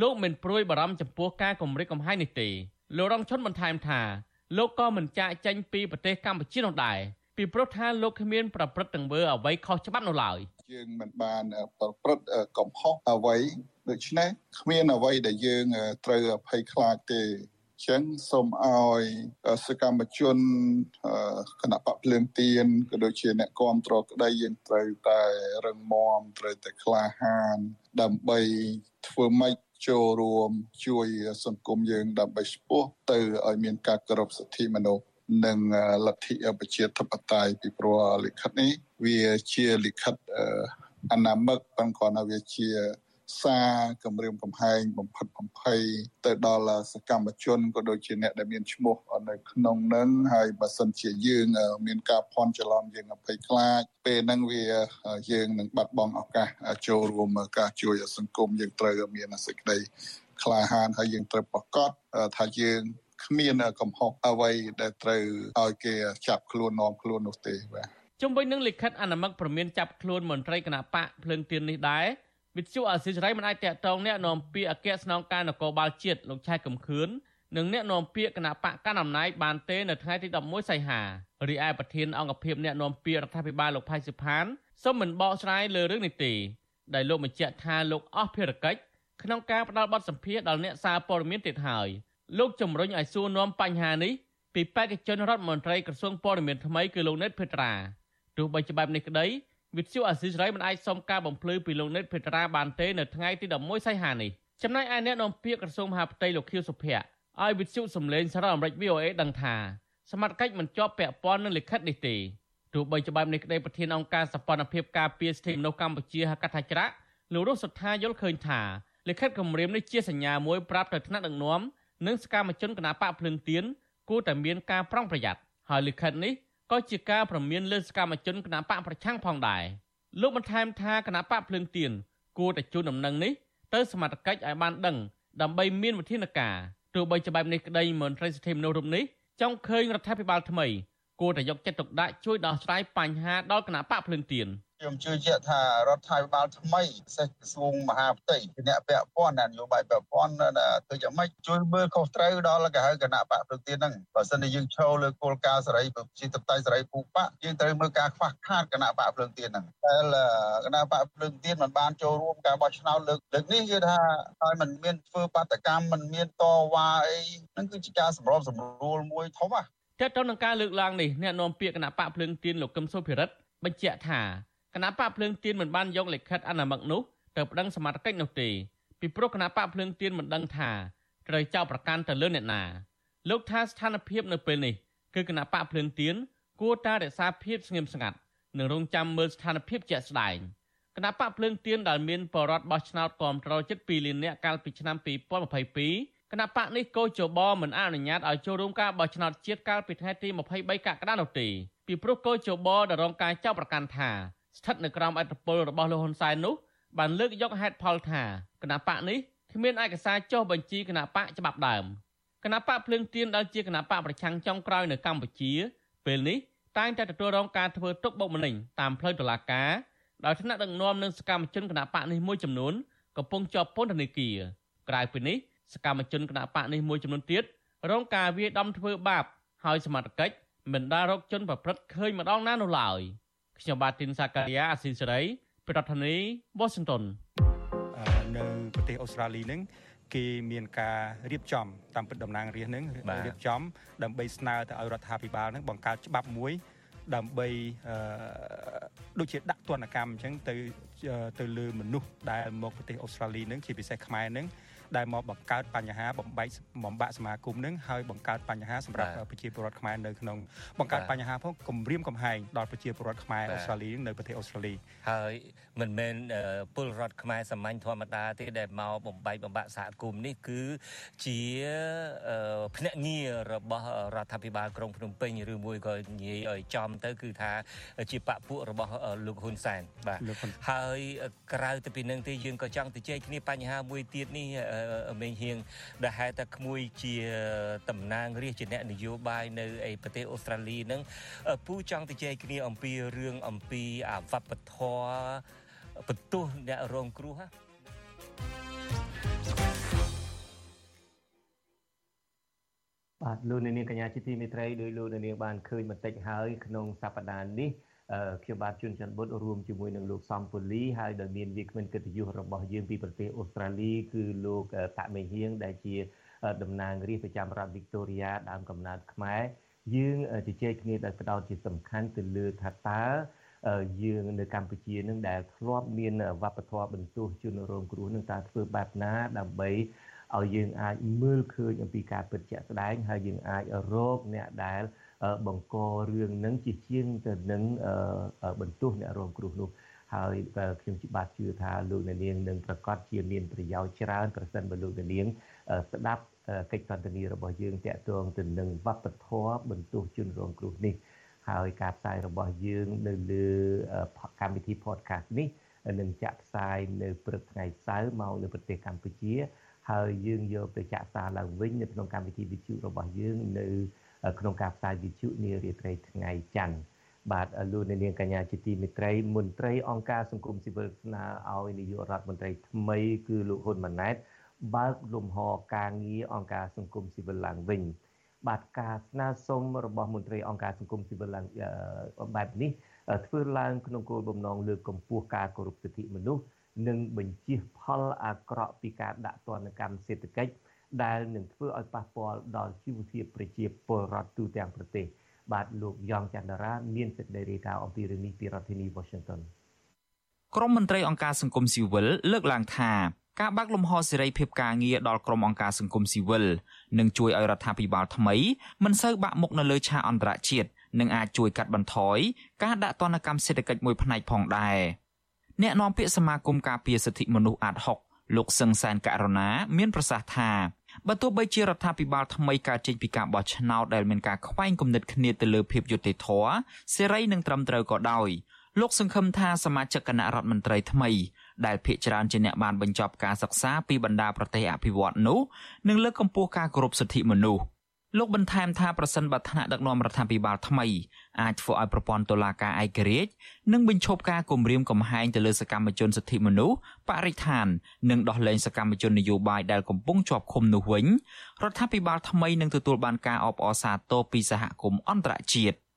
លោកមិនព្រួយបារម្ភចំពោះការគម្រិតកំហែងនេះទេលោករងឈុនបន្ថែមថាលោកក៏មិនចាកចេញពីប្រទេសកម្ពុជានោះដែរពីព្រោះថាលោកគ្មានប្រព្រឹត្តទង្វើអ្វីខុសច្បាប់នោះឡើយ
យើងមិនបានប្រព្រឹត្តកំហុសអ្វីដូច្នេះគ្មានអ្វីដែលយើងត្រូវភ័យខ្លាចទេ ចឹងសូមឲ្យសកម្មជនគណៈបកភ្លើងទៀនក៏ដូចជាអ្នកគ្រប់គ្រងក្តីយើងត្រូវតែរឹងមាំត្រូវតែក្លាហាន ដើម្បីធ្វើម៉េចចូលរួមជួយសង្គមយើងដើម្បីស្ពោះទៅឲ្យមានការគោរពសិទ្ធិមនុស្សនិងលទ្ធិប្រជាធិបតេយ្យពីព្រោះលិខិតនេះវាជាលិខិតអនាមិកប៉ុន្តែគាត់ថាវាជា សារគម្រាមកំហែងបំផិតបំភ័យទៅដល់សកម្មជនក៏ដូចជាអ្នកដែលមានឈ្មោះនៅក្នុងនឹងហើយបើសិនជាយើងមានការភ័ន្តច្រឡំយើងអភ័យខ្លាចពេលហ្នឹងវាយើងនឹងបាត់បង់ឱកាសចូលរួមការជួយសង្គមយើងត្រូវមានសេចក្តីក្លាហានហើយយើងត្រូវប្រកាសថាយើងគ្មានកំហុសអ្វីដែលត្រូវឲ្យគេចាប់ខ្លួននាំខ្លួននោះទេបាទ
ជុំវិញនឹងលិខិតអនុម័តព្រមានចាប់ខ្លួនមន្ត្រីគណៈបកភ្លើងទៀននេះដែរ វិទ្យុអាស៊ីសេរីមិនអាចតាក់ទងអ្នកនាំពាក្យអគ្គស្នងការនគរបាលជាតិលោកឆៃកំខឿននិងអ្នកនាំពាក្យគណៈបកកណ្ដាលអំណាចបានទេនៅថ្ងៃទី11សីហារីឯប្រធានអង្គភិបអ្នកនាំពាក្យរដ្ឋាភិបាលលោកផៃសិផានសូមមិនបកស្រាយលើរឿងនេះទេដែលលោកបញ្ជាក់ថាលោកអស់ភារកិច្ចក្នុងការផ្ដល់បទសម្ភាសន៍ដល់អ្នកសារព័ត៌មានទៀតហើយលោកជំរុញឲ្យសួរនាំបញ្ហានេះពីបេក្ខជនរដ្ឋមន្ត្រីក្រសួងព័ត៌មានថ្មីគឺលោកណេតភេត្រាទោះបីជាបែបនេះក្តី វិទ្យុអាស៊ីសេរីមិនអាចសុំការបំភ្លឺពីលោកនិតភេត្រាបានទេនៅថ្ងៃទី11សីហានេះចំណែកឯអ្នកនាំពាក្យក្រសួងមហាផ្ទៃលោកខៀវសុភ័ក្រឲ្យវិទ្យុសំឡេងសារ៉ាអាមេរិក VOA ដឹងថាសមត្ថកិច្ចមិនជាប់ពាក់ព័ន្ធនឹងលិខិតនេះទេទោះបីជាបែបនេះក្តីប្រធានអង្គការសម្ព័ន្ធភាពការពារសិទ្ធិមនុស្សកម្ពុជាហៅកាត់ថាច្រាក់លោករស់សុថាយល់ឃើញថាលិខិតគម្រាមនេះជាសញ្ញាមួយប្រាប់ទៅថ្នាក់ដឹកនាំនិងសកម្មជនគណបកភ្លឹងទៀនគួរតែមានការប្រុងប្រយ័ត្នហើយលិខិតនេះ ក៏ជាការប្រមានលើសកម្មជនគណបកប្រឆាំងផងដែរលោកបន្ថែមថាគណបកភ្លើងទៀនគួរតែជូនដំណឹងនេះទៅសមត្ថកិច្ចឲ្យបានដឹងដើម្បីមានវិធានការទោះបីជាបែបនេះក្តីមន្ត្រីសិទ្ធិមនុស្សរូបនេះចង់ឃើញរដ្ឋាភិបាលថ្មីគួរតែយកចិត្តទុកដាក់ជួយដោះស្រាយបញ្ហាដល់គណៈបកភ្លើងទៀន។
ខ្ញុំជឿជាក់ថារដ្ឋាភិបាលថ្មីពិសេសក្រសួងមហាផ្ទៃជាអ្នកពាក់ព័ន្ធនយោបាយពាក់ព័ន្ធទៅយ៉ាងម៉េចជួយមើលខុសត្រូវដល់គេហៅគណៈបកព្រឹកទៀនហ្នឹងបើសិនជាយើងឈរលើគោលការណ៍សេរីប្រជាធិបតេយ្យសេរីពូបកយើងត្រូវមើលការខ្វះខាតគណៈបកព្រឹកទៀនហ្នឹងតែគណៈបកព្រឹកទៀនមិនបានចូលរួមការបោះឆ្នោតលើកលើកនេះគឺថាឲ្យมันមានធ្វើបាតកម្មมันមានតវ៉ាអីហ្នឹងគឺជាការសម្របសម្រួលមួយធំណា
តើតើនឹងការលើកឡើងនេះអ្នកនាំពាក្យគណៈបកភ្លើងទៀនលោកកឹមសុភិរិទ្ធបញ្ជាក់ថា គណៈបកភ្លើងទៀនមិនបានយកលិខិតអនុម័តនោះទៅប្តឹងសមត្ថកិច្ចនោះទេពីព្រោះគណៈបកភ្លើងទៀនមិនដឹងថាត្រូវចោទប្រកាន់ទៅលើអ្នកណាលោកថាស្ថានភាពនៅពេលនេះគឺគណៈបកភ្លើងទៀនគួរតែរក្សាភាពស្ងៀមស្ងាត់និងរងចាំមើលស្ថានភាពជាក់ស្ដែងគណៈបកភ្លើងទៀនដែលមានបរដ្ឋបោះឆ្នោតគាំទ្រជិត2លាននាក់កាលពីឆ្នាំ2022គណៈបកនេះកោជបមិនអនុញ្ញាតឲ្យចូលរួមការបោះឆ្នោតជាតិកាលពីថ្ងៃទី23កក្កដានោះទេពីព្រោះកោជបដែលរងការចោទប្រកាន់ថា ស្ថិតនៅក្រោមអធិបតេយ្យរបស់លោកហ៊ុនសែននោះបានលើកយកហេតុផលថាគណៈបកនេះគ្មានឯកសារចុះបញ្ជីគណៈបកច្បាប់ដើមគណៈបកភ្លើងទៀនដែលជាគណៈបកប្រឆាំងចុងក្រោយនៅកម្ពុជា ពេលនេះតែងតែទទួលរងការធ្វើទុកបុកម្នេញតាមផ្លូវតុលាការដោយថ្នាក់ដឹកនាំនិងសកម្មជនគណៈបកនេះមួយចំនួនកំពុងជាប់ពន្ធនាគារក្រៅពីនេះសកម្មជនគណៈបកនេះមួយចំនួនទៀតរងការវាយដំធ្វើបាប ហើយសមត្ថកិច្ចមិនដារកជនប្រព្រឹត្តឃើញម្ដងណានោះឡើយ ខ្ញុំបាទទីនសាការីយ៉ាអស៊ីសេរីប្រធានាធិបតី Washington
នៅប្រទេសអូស្ត្រាលីនឹងគេមានការរៀបចំតាមពិតតំណាងរាស្ត្រនឹងរៀបចំ ដើម្បីស្នើទៅឲ្យរដ្ឋាភិបាលនឹងបង្កើតច្បាប់មួយដើម្បីអឺដូចជាដាក់ទណ្ឌកម្មអញ្ចឹងទៅទៅលើមនុស្សដែលមកប្រទេសអូស្ត្រាលីនឹងជាពិសេសខ្មែរនឹង ដែលមកបង្កើតបញ្ហាបំបែកបំបាក់សមាគមនឹងហើយបង្កើតបញ្ហាសម្រាប់ប្រជាពលរដ្ឋខ្មែរនៅក្នុងបង្កើតបញ្ហាផងគម្រាមកំហែងដល់ប្រជាពលរដ្ឋខ្មែរអូស្ត្រាលីនៅប្រទេសអូស្ត្រាលី
ហើយ មិនមែនពលរដ្ឋខ្មែរសាមញ្ញធម្មតាទេដែលមកបំបែកបំបាក់សហគមន៍នេះគឺជាភ្នាក់ងាររបស់រដ្ឋាភិបាលក្រុងភ្នំពេញឬមួយក៏និយាយឲ្យចំទៅ គឺថា ជាបពពួករបស់លោកហ៊ុនសែនបាទហើយក្រៅទៅពីនឹងទេយើងក៏ចង់ទៅជែកគ្នាបញ្ហាមួយទៀតនេះមេងហៀងដែលហេតុតែក្មួយជាតំណាងរាជជាអ្នកនយោបាយនៅឯប្រទេសអូស្ត្រាលីហ្នឹងពូចង់ទៅជែកគ្នាអំពីរឿងអំពីអាវប្បធម៌ បន្ទោសអ្នករងគ្រោះណា
បាទលោកនាងកញ្ញាជាទីមេត្រីដោយលោកនាងបានឃើញបន្តិចហើយក្នុងសប្តាហ៍នេះខ្ញុំបាទជួនច័ន្ទបុតរួមជាមួយនឹងលោកសំពូលីហើយដោយមានវាគ្មិនកិត្តិយសរបស់យើងពីប្រទេសអូស្ត្រាលីគឺលោកតាក់មេហៀងដែលជាតំណាងរាស្ត្រប្រចាំរដ្ឋវីកតូរីយ៉ាដើមកំណើតខ្មែរយើងជជែកគ្នាដោយផ្ដោតជាសំខាន់ទៅលើថាតើ យើងនៅកម្ពុជានឹងដែលធ្លាប់មានវប្បធម៌បន្ទោសជនរងគ្រោះនឹងតើធ្វើបែបណាដើម្បីឲ្យយើងអាចមើលឃើញអំពីការពិតជាក់ស្ដែងហើយយើងអាចរកអ្នកដែលបង្ករឿងនឹងជាជាងទៅនឹងបន្ទោសអ្នករងគ្រោះនោះហើយខ្ញុំបាទជឿថាលោកអ្នកនាងនឹងប្រកាសជាមានប្រយោជន៍ច្រើនប្រសិនបើលោកអ្នកនាងស្ដាប់កិច្ចសន្ទនារបស់យើងតាក់ទងទៅនឹងវប្បធម៌បន្ទោសជនរងគ្រោះនេះ ហើយការផ្សាយរបស់យើងនៅលើកម្មវិធី podcast នេះនឹងចាក់ផ្សាយនៅព្រឹកថ្ងៃសៅរ៍មកនៅប្រទេសកម្ពុជា ហើយយើងយកទៅចាក់ផ្សាយឡើងវិញនៅក្នុងកម្មវិធីវិទ្យុរបស់យើងនៅក្នុងការផ្សាយវិទ្យុនារាត្រីថ្ងៃច័ន្ទបាទលោកនាងកញ្ញាជាទីមេត្រីមន្ត្រីអង្គការសង្គមស៊ីវិលស្នើឲ្យនាយករដ្ឋមន្ត្រីថ្មីគឺលោកហ៊ុនម៉ាណែតបើកលំហការងារអង្គការសង្គមស៊ីវិលឡើងវិញ បាទការស្នើសុំរបស់មន្ត្រីអង្គការសង្គមស៊ីវិលឡើងបែបនេះធ្វើឡើងក្នុងគោលបំណងលើកកម្ពស់ការគោរពសិទ្ធិមនុស្សនិងបញ្ជៀសផលអាក្រក់ពីការដាក់ទណ្ឌកម្មសេដ្ឋកិច្ចដែលនឹងធ្វើឲ្យប៉ះពាល់ដល់ជីវភាពប្រជាពលរដ្ឋទូទាំងប្រទេសបាទលោកយ៉ងច័ន្ទរា មានសេចក្តីរាយការណ៍អំពីរឿងនេះពីរដ្ឋធានី Washington
ក្រមមន្ត្រីអង្គការសង្គមស៊ីវិលលើកឡើងថា ការបើកលំហសេរីភាពការងារដល់ក្រុមអង្គការសង្គមស៊ីវិលនឹងជួយឲ្យរដ្ឋាភិបាលថ្មីមិនសូវបាក់មុខនៅលើឆាកអន្តរជាតិនិងអាចជួយកាត់បន្ថយការដាក់ទណ្ឌកម្មសេដ្ឋកិច្ចមួយផ្នែកផងដែរអ្នកនាំពាក្យសមាគមការពារសិទ្ធិមនុស្សអាត6លោកសឹងសានករណាមានប្រសាសន៍ថាបើទោះបីជារដ្ឋាភិបាលថ្មីកើតចេញពីការបោះឆ្នោតដែលមានការខ្វែងគំនិតគ្នាទៅលើភាពយុត្តិធម៌សេរីនិងត្រឹមត្រូវក៏ដោយលោកសង្ឃឹមថាសមាជិកគណៈរដ្ឋមន្ត្រីថ្មី ដែលភាគច្រើនជាអ្នកបានបញ្ចប់ការសិក្សាពីបណ្ដាប្រទេសអភិវឌ្ឍន៍នោះនឹងលើកកម្ពស់ការគោរពសិទ្ធិមនុស្សលោកបន្ថែមថាប្រសិនបើថ្នាក់ដឹកនាំរដ្ឋាភិបាលថ្មីអាចធ្វើឲ្យប្រព័ន្ធតុលាការឯករាជ្យនិងបញ្ឈប់ការគំរាមកំហែងទៅលើសកម្មជនសិទ្ធិមនុស្សបរិស្ថាននិងដោះលែងសកម្មជននយោបាយដែលកំពុងជាប់ឃុំនោះវិញរដ្ឋាភិបាលថ្មីនឹងទទួលបានការអបអរសាទរពីសហគមន៍អន្តរជាតិ។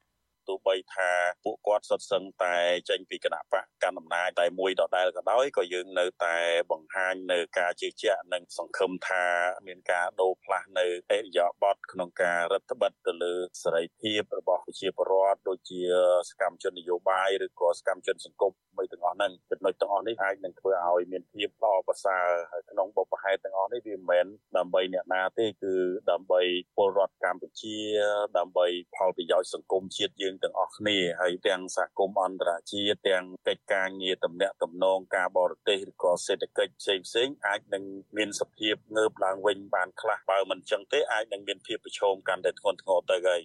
ទោះបីថាពួកគាត់សុទ្ធសឹងតែចេញពីគណៈបកកណ្ដាលអំណាចតែមួយដដែលក៏ដោយក៏យើងនៅតែបង្ហាញនៅការជឿជាក់និងសង្ឃឹមថាមានការដូរផ្លាស់នៅអេរិយាប័តក្នុងការរដ្ឋបិទទៅលើសេរីភាពរបស់ប្រជាពលរដ្ឋដូចជាសកម្មជននយោបាយឬក៏សកម្មជនសង្គមមួយទាំងអស់ហ្នឹងចំណុចទាំងអស់នេះអាចនឹងធ្វើឲ្យមានភាពល្អប្រសើរហើយក្នុងបុព្វហេតុទាំងអស់នេះវាមិនមែនដើម្បីអ្នកណាទេគឺដើម្បីពលរដ្ឋកម្ពុជាដើម្បីផលប្រយោជន៍សង្គមជាតិយើងទាំងអស់គ្នាហើយទាំងសហគមន៍អន្តរជាតិទាំងកិច្ចការងារតំណាក់តំណងការបរទេសឬក៏សេដ្ឋកិច្ចផ្សេងផ្សេងអាចនឹងមានសភាពងើបឡើងវិញបានខ្លះបើមិនចឹងទេអាចនឹងមានភាពប្រឈមកាន់តែធ្ងន់ធ្ងរទៅហើយ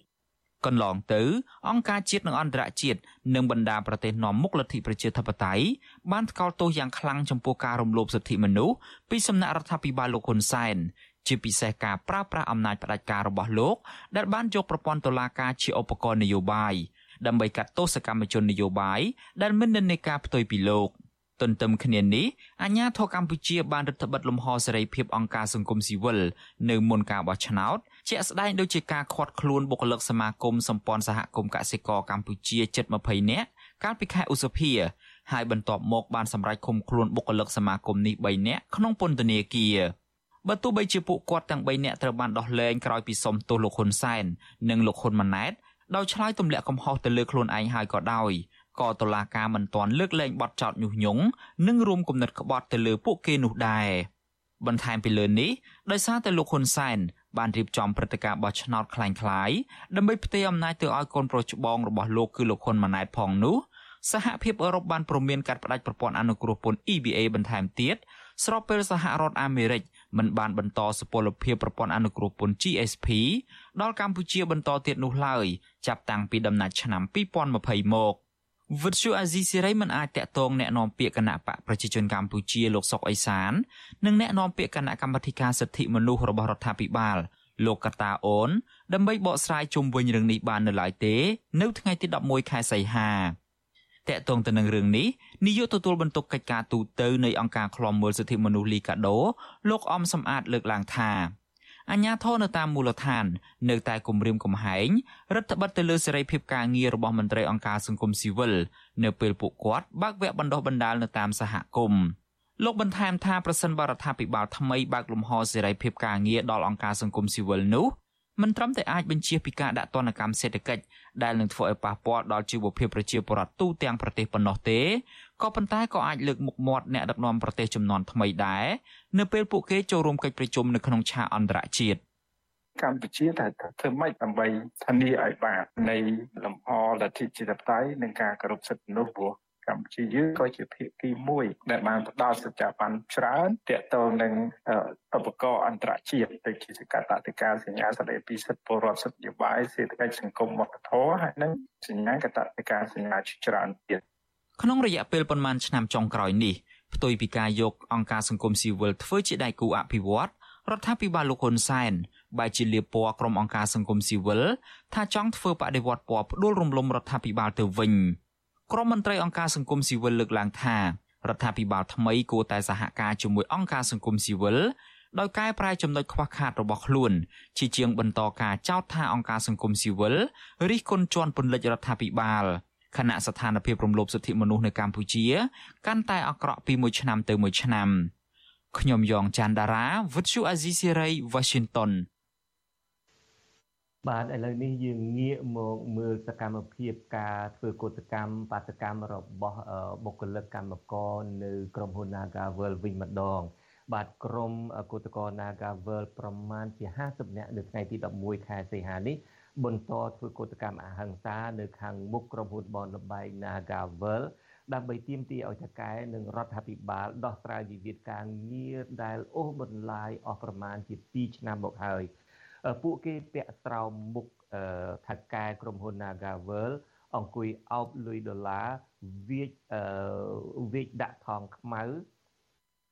កន្លងទៅ អង្គការជាតិនិងអន្តរជាតិនិងបណ្ដាប្រទេសនាំមុខលទ្ធិប្រជាធិបតេយ្យបានថ្កោលទោសយ៉ាងខ្លាំងចំពោះការរំលោភសិទ្ធិមនុស្សពីសំណាក់រដ្ឋាភិបាលលោកហ៊ុនសែន ជាពិសេសការប្រើប្រាស់អំណាចផ្ដាច់ការរបស់លោក ដែលបានយកប្រព័ន្ធតុលាការជាឧបករណ៍នយោបាយដើម្បីកាត់ទោសកម្មជននយោបាយដែលមិននិន្នាការផ្ទុយពីលោកទន្ទឹមគ្នានេះអាញាធរកម្ពុជាបានរដ្ឋបិទលំហសេរីភាពអង្គការសង្គមស៊ីវិលនៅមុនការបោះឆ្នោតជាក់ស្ដែងដូចជាការឃាត់ខ្លួនបុគ្គលិកសមាគមសម្ព័ន្ធសហគមន៍កសិករកម្ពុជាជិត20នាក់កាលពីខែឧសភាហើយបន្ទាប់មកបានសម្រេចឃុំខ្លួនបុគ្គលិកសមាគមនេះ3នាក់ក្នុងពន្ធនាគារ បើទោះបីជាពួកគាត់ទាំង3នាក់ត្រូវបានដោះលែងក្រោយពីសុំទោសលោកហ៊ុនសែននិងលោកហ៊ុនម៉ាណែតដោយឆ្លើយទម្លាក់កំហុសទៅលើខ្លួនឯងហើយក៏ដោយក៏តុលាការមិនទាន់លើកលែងបទចោទញុះញង់និងរួមគំនិតក្បត់ទៅលើពួកគេនោះដែរបន្ថែមពីលើនេះដោយសារតែលោកហ៊ុនសែនបានរៀបចំព្រឹត្តិការណ៍បោះឆ្នោតคล้ายៗដើម្បីផ្ទេរអំណាចទៅឲ្យកូនប្រុសច្បងរបស់លោកគឺលោកហ៊ុនម៉ាណែតផងនោះសហភាពអឺរ៉ុបបានព្រមានកាត់ផ្តាច់ប្រព័ន្ធអនុគ្រោះពន្ធ EBA បន្ថែមទៀតស្របពេលសហរដ្ឋអាមេរិក មិនបានបន្តសុពលភាពប្រព័ន្ធអនុគ្រោះពន្ធ GSP ដល់កម្ពុជាបន្តទៀតនោះឡើយចាប់តាំងពីដំណាច់ឆ្នាំ2020មកវិទ្យុអាស៊ីសេរីមិនអាចតាក់ទងแนะនាំពាក្យគណៈបកប្រជាជនកម្ពុជាលោកសុកអេសាននិងแนะនាំពាក្យគណៈកម្មាធិការសិទ្ធិមនុស្សរបស់រដ្ឋាភិបាលលោកកតាអូនដើម្បីបកស្រាយជុំវិញរឿងនេះបាននៅឡើយទេ នៅថ្ងៃទី11ខែសីហា តកតងទៅនឹងរឿងនេះនាយកទទួលបន្ទុកកិច្ចការទូតនៃអង្គការឃ្លាំមើលសិទ្ធិមនុស្សលីកាដូលោកអំសំអាតលើកឡើងថាអញ្ញាធននៅតាមមូលដ្ឋាន នៅតែគម្រាមកំហែងរដ្ឋបတ်ទៅលើសេរីភាពការងាររបស់មន្ត្រីអង្គការសង្គមស៊ីវិលនៅពេលពួកគាត់បើកវគ្គបណ្ដុះបណ្ដាលនៅតាមសហគមន៍លោកបន្ថែមថាប្រសិនបរដ្ឋាភិបាលថ្មីបើកលំហសេរីភាពការងារដល់អង្គការសង្គមស៊ីវិលនោះមិនត្រឹមតែអាចបញ្ជាពីការដាក់ទណ្ឌកម្មសេដ្ឋកិច្ច ដែលនឹងធ្វើឲ្យប៉ះពាល់ដល់ជីវភាពប្រជាពលរដ្ឋទូទាំងប្រទេសប៉ុណ្ណោះទេក៏ប៉ុន្តែក៏អាចលើកមុខមាត់អ្នកដឹកនាំប្រទេសចំនួនថ្មីដែរនៅពេលពួកគេចូលរួមកិច្ចប្រជុំនៅក្នុងឆាកអន្តរជាតិ
កម្ពុជាតែធ្វើម៉េចដើម្បីធានាឲ្យបាននៃលំហលទ្ធិជាតិបតៃនិងការគោរពសិទ្ធិមនុស្សព្រោះ កម្ពុជាយើងក៏ជាភាគីមួយ ដែលបានផ្ដល់សច្ចប័នច្រើនទាក់ទងនឹងឧបករណ៍អន្តរជាតិដូចជាកតតិកាសញ្ញាសេរីពីសិទ្ធិពលរដ្ឋសិទ្ធិនយោបាយសេដ្ឋកិច្ចសង្គមវប្បធម៌ហើយនិងសញ្ញាកតតិកាសញ្ញាច្រើនទៀត
ក្នុងរយៈពេលប្រមាណឆ្នាំចុងក្រោយនេះផ្ទុយពីការយកអង្គការសង្គមស៊ីវិលធ្វើជាដៃគូអភិវឌ្ឍរដ្ឋាភិបាលលោកហ៊ុនសែនបែជាលៀបពណ៌ក្រុមអង្គការសង្គមស៊ីវិលថាចង់ធ្វើបដិវត្តពណ៌ផ្ដួលរំលំរដ្ឋាភិបាលទៅវិញ ក្រុមមន្ត្រីអង្គការសង្គមស៊ីវិលលើកឡើងថារដ្ឋាភិបាលថ្មីគួរតែសហការជាមួយអង្គការសង្គមស៊ីវិលដោយកែប្រែចំណុចខ្វះខាតរបស់ខ្លួនជាជាងបន្តការចោទថាអង្គការសង្គមស៊ីវិលរិះគន់ជន់ពន្លិចរដ្ឋាភិបាលខណៈស្ថានភាពរំលោភសិទ្ធិមនុស្សនៅកម្ពុជា កាន់តែអាក្រក់ពីមួយឆ្នាំទៅមួយឆ្នាំខ្ញុំយ៉ងច័ន្ទដារាវិទ្យុអាស៊ីសេរី Washington
បាទឥឡូវនេះយើងងាកមកមើលសកម្មភាពការធ្វើកោតកម្មបាតកម្មរបស់បុគ្គលិកកម្មករនៅក្រុមហ៊ុន Nagavel វិញម្ដង បាទក្រុមកោតក្រ Nagavel ប្រមាណជា50នាក់នៅថ្ងៃទី11ខែសីហានេះបន្តធ្វើកោតកម្មអហិង្សានៅខាងមុខក្រុមហ៊ុនបនលបែង Nagavel ដើម្បីទាមទារឲ្យថកែនិងរដ្ឋាភិបាលដោះស្រាយវិវាទការងារដែលអូសបន្លាយអស់ប្រមាណជា2ឆ្នាំមកហើយ ពួកគេពាក់ស្រោមមុខថកែក្រុមហ៊ុន Nagavel អង្គុយអោបលុយដុល្លារវាចវាចដាក់ថងខ្មៅ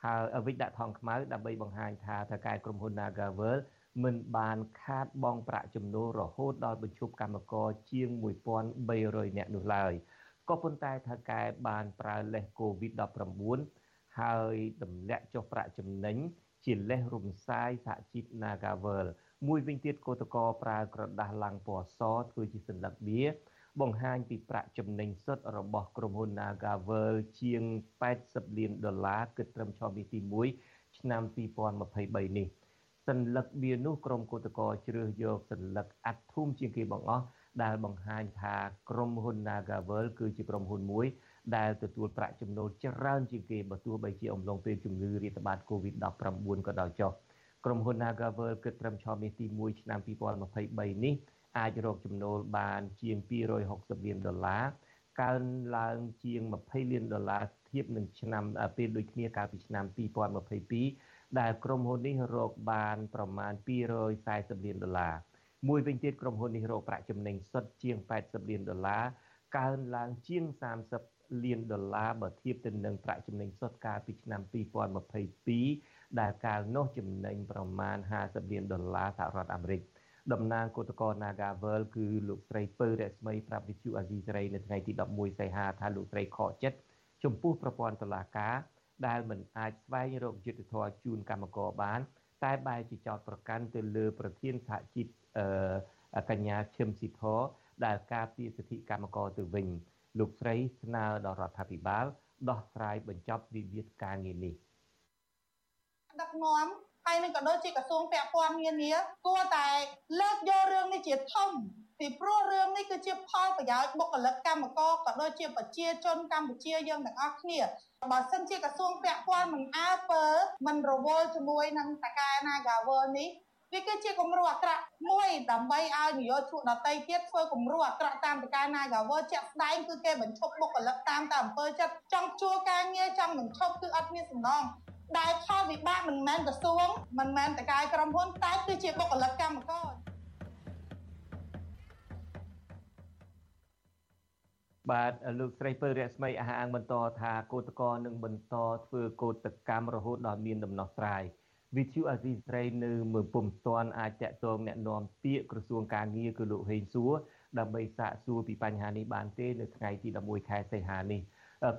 ហើយវិចដាក់ថងខ្មៅដើម្បីបង្ហាញថាថកែក្រុមហ៊ុន Nagavel មិនបានខាតបង់ប្រាក់ចំណូលរហូតដល់បញ្ឈប់កម្មករជាង1300នាក់នោះឡើយក៏ប៉ុន្តែថកែបានប្រើលេស COVID-19 ហើយទម្លាក់ចុះប្រាក់ចំណេញជាលេសរំសាយសហជីព Nagavel មួយវិញទៀតគឧតកោប្រើក្រដាស់ឡាំងពណ៌សធ្វើជាសញ្ញត្តិបៀបង្ហាញពីប្រាក់ចំណេញសុទ្ធរបស់ក្រុមហ៊ុន Nagavel ជាង80លានដុល្លារគិតត្រឹមឆ្នាំទី1ឆ្នាំ2023នេះសញ្ញត្តិបៀនោះក្រុមគឧតកោជ្រើសយកសញ្ញត្តិអត់ធូមជាងគេបងអស់ដែលបង្ហាញថាក្រុមហ៊ុន Nagavel គឺជាក្រុមហ៊ុនមួយដែលទទួលប្រាក់ចំណូលច្រើនជាងគេបើទោះបីជាអំឡុងពេលជំងឺរាតត្បាត COVID-19 ក៏ដោយចុះ។ ក្រុមហ៊ុន Nagavel គិតត្រឹមឆមាសទី1ឆ្នាំ2023នេះអាចរកចំណូលបានជាង260លានដុល្លារកើនឡើងជាង20លានដុល្លារធៀបនឹងឆ្នាំពេលដូចគ្នាកាលពីឆ្នាំ2022ដែលក្រុមហ៊ុននេះរកបានប្រមាណ240លានដុល្លារមួយវិញទៀតក្រុមហ៊ុននេះរកប្រាក់ចំណេញសុទ្ធជាង80លានដុល្លារកើនឡើងជាង30លានដុល្លារបើធៀបទៅនឹងប្រាក់ចំណេញសុទ្ធកាលពីឆ្នាំ2022 ដែលកាលនោះចំណេញប្រមាណ50លានដុល្លារសហរដ្ឋអាមេរិកតំណាងគឧតកោ Nagavel គឺលោកស្រីពៅរស្មីប្រាប់វិទ្យុអាស៊ីសេរីនៅថ្ងៃទី11សីហាថាលោកស្រីខកចិត្តចំពោះប្រព័ន្ធតុលាការដែលមិនអាចស្វែងរកយុត្តិធម៌ជូនកម្មករបាន តែបែរជាចោទប្រកាន់ទៅលើប្រធានសហជីពកញ្ញាឈឹមស៊ីធដែលការពារសិទ្ធិកម្មករទៅវិញលោកស្រីស្នើដល់រដ្ឋាភិបាលដោះស្រាយបញ្ចប់វិវាទការងារនេះ
ដឹកនាំហើយនឹងក៏ដូចជាក្រសួងពាក់ព័ន្ធនានាគួរតែលើកយករឿងនេះជាធំពីព្រោះរឿងនេះគឺជាផលប្រយោជន៍បុគ្គលិកកម្មករក៏ដូចជាប្រជាជនកម្ពុជាយើងទាំងអស់គ្នាបើសិនជាក្រសួងពាក់ព័ន្ធមិនអើពើមិនរវល់ជាមួយនឹងតកែ Nagawal នេះវាគឺជាគំរូអាក្រក់មួយដើម្បីឲ្យនយោជកដតីទៀតធ្វើគំរូអាក្រក់តាមតកែ Nagawal ជាក់ស្ដែងគឺគេបញ្ឈប់បុគ្គលិកតាមតែអំពើចិត្តចង់ជួការងារចង់បញ្ឈប់គឺអត់មានសំណង ដែលផលវិបាកមិនមែនក្រសួងមិនមែនតកាយក្រុមហ៊ុនតែគឺជាបុគ្គលិកកម្មករ
បាទលោកស្រីពៅរស្មីអះអាងបន្តថាកោតកោនឹងបន្តធ្វើកោតកម្មរហូតដល់មានដំណោះស្រាយវិទ្យុអាស៊ីស្រីនៅមើលពុំទាន់អាចតាក់ទងแนะនាំពាក្យក្រសួងការងារគឺលោកហេងសួរដើម្បីសាកសួរពីបញ្ហានេះបានទេនៅថ្ងៃទី11ខែសីហានេះ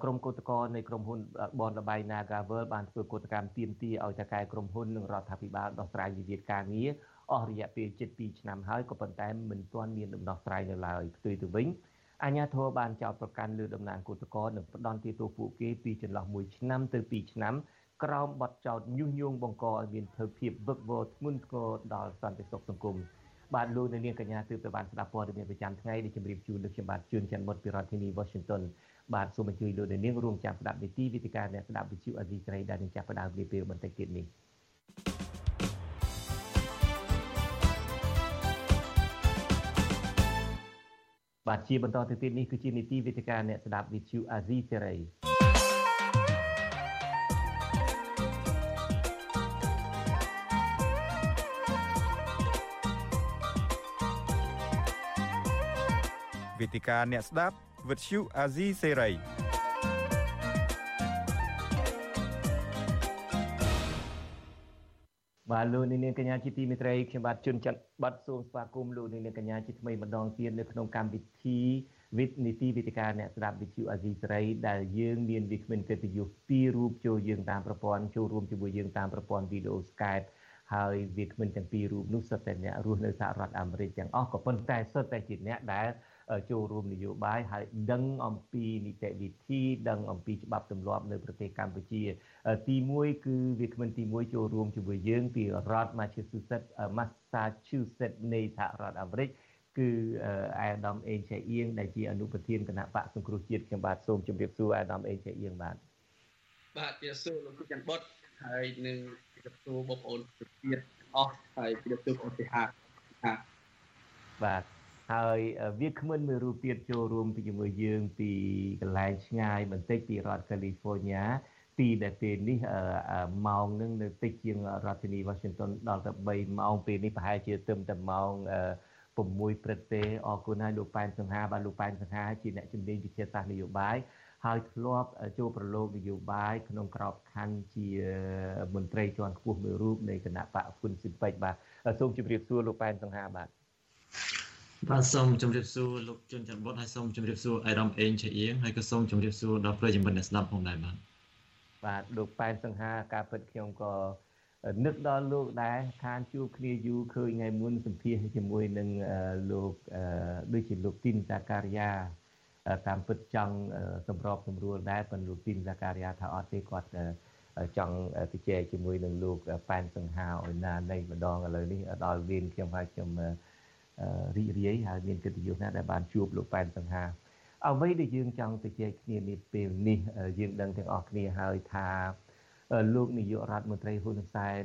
ក្រុមកោតក្រនៃក្រុមហ៊ុនបនលបៃ Nagavel បានធ្វើកោតកម្មទាមទារឲ្យតកែក្រុមហ៊ុននិងរដ្ឋាភិបាលដោះស្រាយវិវាទការងារអស់រយៈពេលជិត2ឆ្នាំហើយក៏ប៉ុន្តែមិនទាន់មានដំណោះស្រាយនៅឡើយផ្ទុយទៅវិញអាញាធរបានចោទប្រកាន់លើតំណាងគឧតកោនិងផ្ដន់ទោសពួកគេពីចន្លោះ1ឆ្នាំទៅ2ឆ្នាំក្រោមបទចោទញុះញង់បង្កឲ្យមានភើភាពវឹកវរធ្ងន់ធ្ងរដល់សន្តិសុខសង្គមបាទលោកនាងកញ្ញាទើបតែបានស្ដាប់ព័ត៌មានប្រចាំថ្ងៃដែលជម្រាបជូនលោកខ្ញុំបាទជួនច័ន្ទមុតពីរដ្ឋធានី Washington បាទសូមអញ្ជើញលោកនាងរួមចាំស្ដាប់នីតិវិទ្យាអ្នកស្ដាប់វិទ្យុអេស៊ីស្រីដែលនឹងចាប់ផ្ដើមនាពេលបន្តិចទៀតនេះបាទជាបន្តទៅទៀតនេះគឺជានីតិវិទ្យាអ្នកស្ដាប់វិទ្យុអាស៊ីសេរី
វេទិកាអ្នកស្ដាប់វិទ្យុអាស៊ីសេរី
បាទលោកនាងកញ្ញាជាទីមេត្រីខ្ញុំបាទជួនច័ន្ទបាត់សូមស្វាគមន៍លោកនាងកញ្ញាជាថ្មីម្ដងទៀតនៅក្នុងកម្មវិធីវិទ្យនីតិវិទ្យាអ្នកស្ដាប់វិទ្យុអាស៊ីសេរីដែលយើងមានវិក្កាមកិត្តិយសពីររូបចូលយើងតាមប្រព័ន្ធចូលរួមជាមួយយើងតាមប្រព័ន្ធវីដេអូ Skype ហើយវាគ្មិនទាំងពីររូបនោះសុទ្ធតែអ្នករស់នៅសហរដ្ឋអាមេរិកទាំងអស់ក៏ប៉ុន្តែសុទ្ធតែជាអ្នកដែល ចូលរួមនយោបាយហើយដឹងអំពីនីតិវិធីដឹងអំពីច្បាប់ទម្លាប់នៅប្រទេសកម្ពុជា ទី1គឺវាគ្មិនទី1ចូលរួមជាមួយយើងពីរដ្ឋ Massachusetts Massachusetts នៃសហរដ្ឋអាមេរិកគឺអាដាមអេងឆៃអៀងដែលជាអនុប្រធានគណៈបកសង្គ្រោះជាតិខ្ញុំបាទសូមជម្រាបសួរអាដាមអេងឆៃអៀងបាទ
បាទជាសួរលោកច័ន្ទបុតហើយនឹងជម្រាបសួរបងប្អូនជាតិអស់ហើយជម្រាបសួរបងប្អូនហា
បាទ ហើយវាគ្មិនមួយរូបទៀតចូលរួមជាមួយយើងពីកន្លែងឆ្ងាយបន្តិចពីរដ្ឋ California ពីដែលពេលនេះម៉ោងនឹងនៅតិចជាងរដ្ឋធានី Washington ដល់ទៅ3ម៉ោងពេលនេះប្រហែលជាទឹមតែម៉ោង6ព្រឹកទេអរគុណហើយលោកប៉ែនសង្ហាបាទលោកប៉ែនសង្ហាជាអ្នកជំនាញវិទ្យាសាស្ត្រនយោបាយហើយធ្លាប់ចូលប្រឡូកនយោបាយក្នុងក្របខ័ណ្ឌជាមន្ត្រីជាន់ខ្ពស់មួយរូបនៃគណៈបកហ៊ុនស៊ីពេចបាទសូមជម្រាបសួរលោកប៉ែនសង្ហាបាទ
បាទសូមជម្រាបសួរលោកជុនច័ន្ទបុតហើយសូមជម្រាបសួរអៃរ៉មអេងឆៃអៀងហើយក៏សូមជម្រាបសួរដល់ប្រិយមិត្តអ្នកស្ដាប់ផងដែរបាទ
បាទលោកប៉ែនសង្ហាការពិតខ្ញុំក៏នឹកដល់លោកដែរខានជួបគ្នាយូរឃើញថ្ងៃមុនសម្ភាសជាមួយនឹងលោកដូចជាលោកទីនសាការីយ៉ាតាមពិតចង់សម្របសម្រួលដែរប៉ុន្តែលោកទីនសាការីយ៉ាថាអត់ទេគាត់ចង់ទៅជែកជាមួយនឹងលោកប៉ែនសង្ហាឲ្យណានៃម្ដងឥឡូវនេះដល់វេនខ្ញុំហើយខ្ញុំ រីករាយហើយមានកិត្តិយសណាស់ដែលបានជួបលោកប៉ែនសង្ហាអ្វីដែលយើងចង់ទៅជែកគ្នានេះពេលនេះយើងដឹងទាំងអស់គ្នាហើយថាលោកនាយករដ្ឋមន្ត្រីហ៊ុនសែន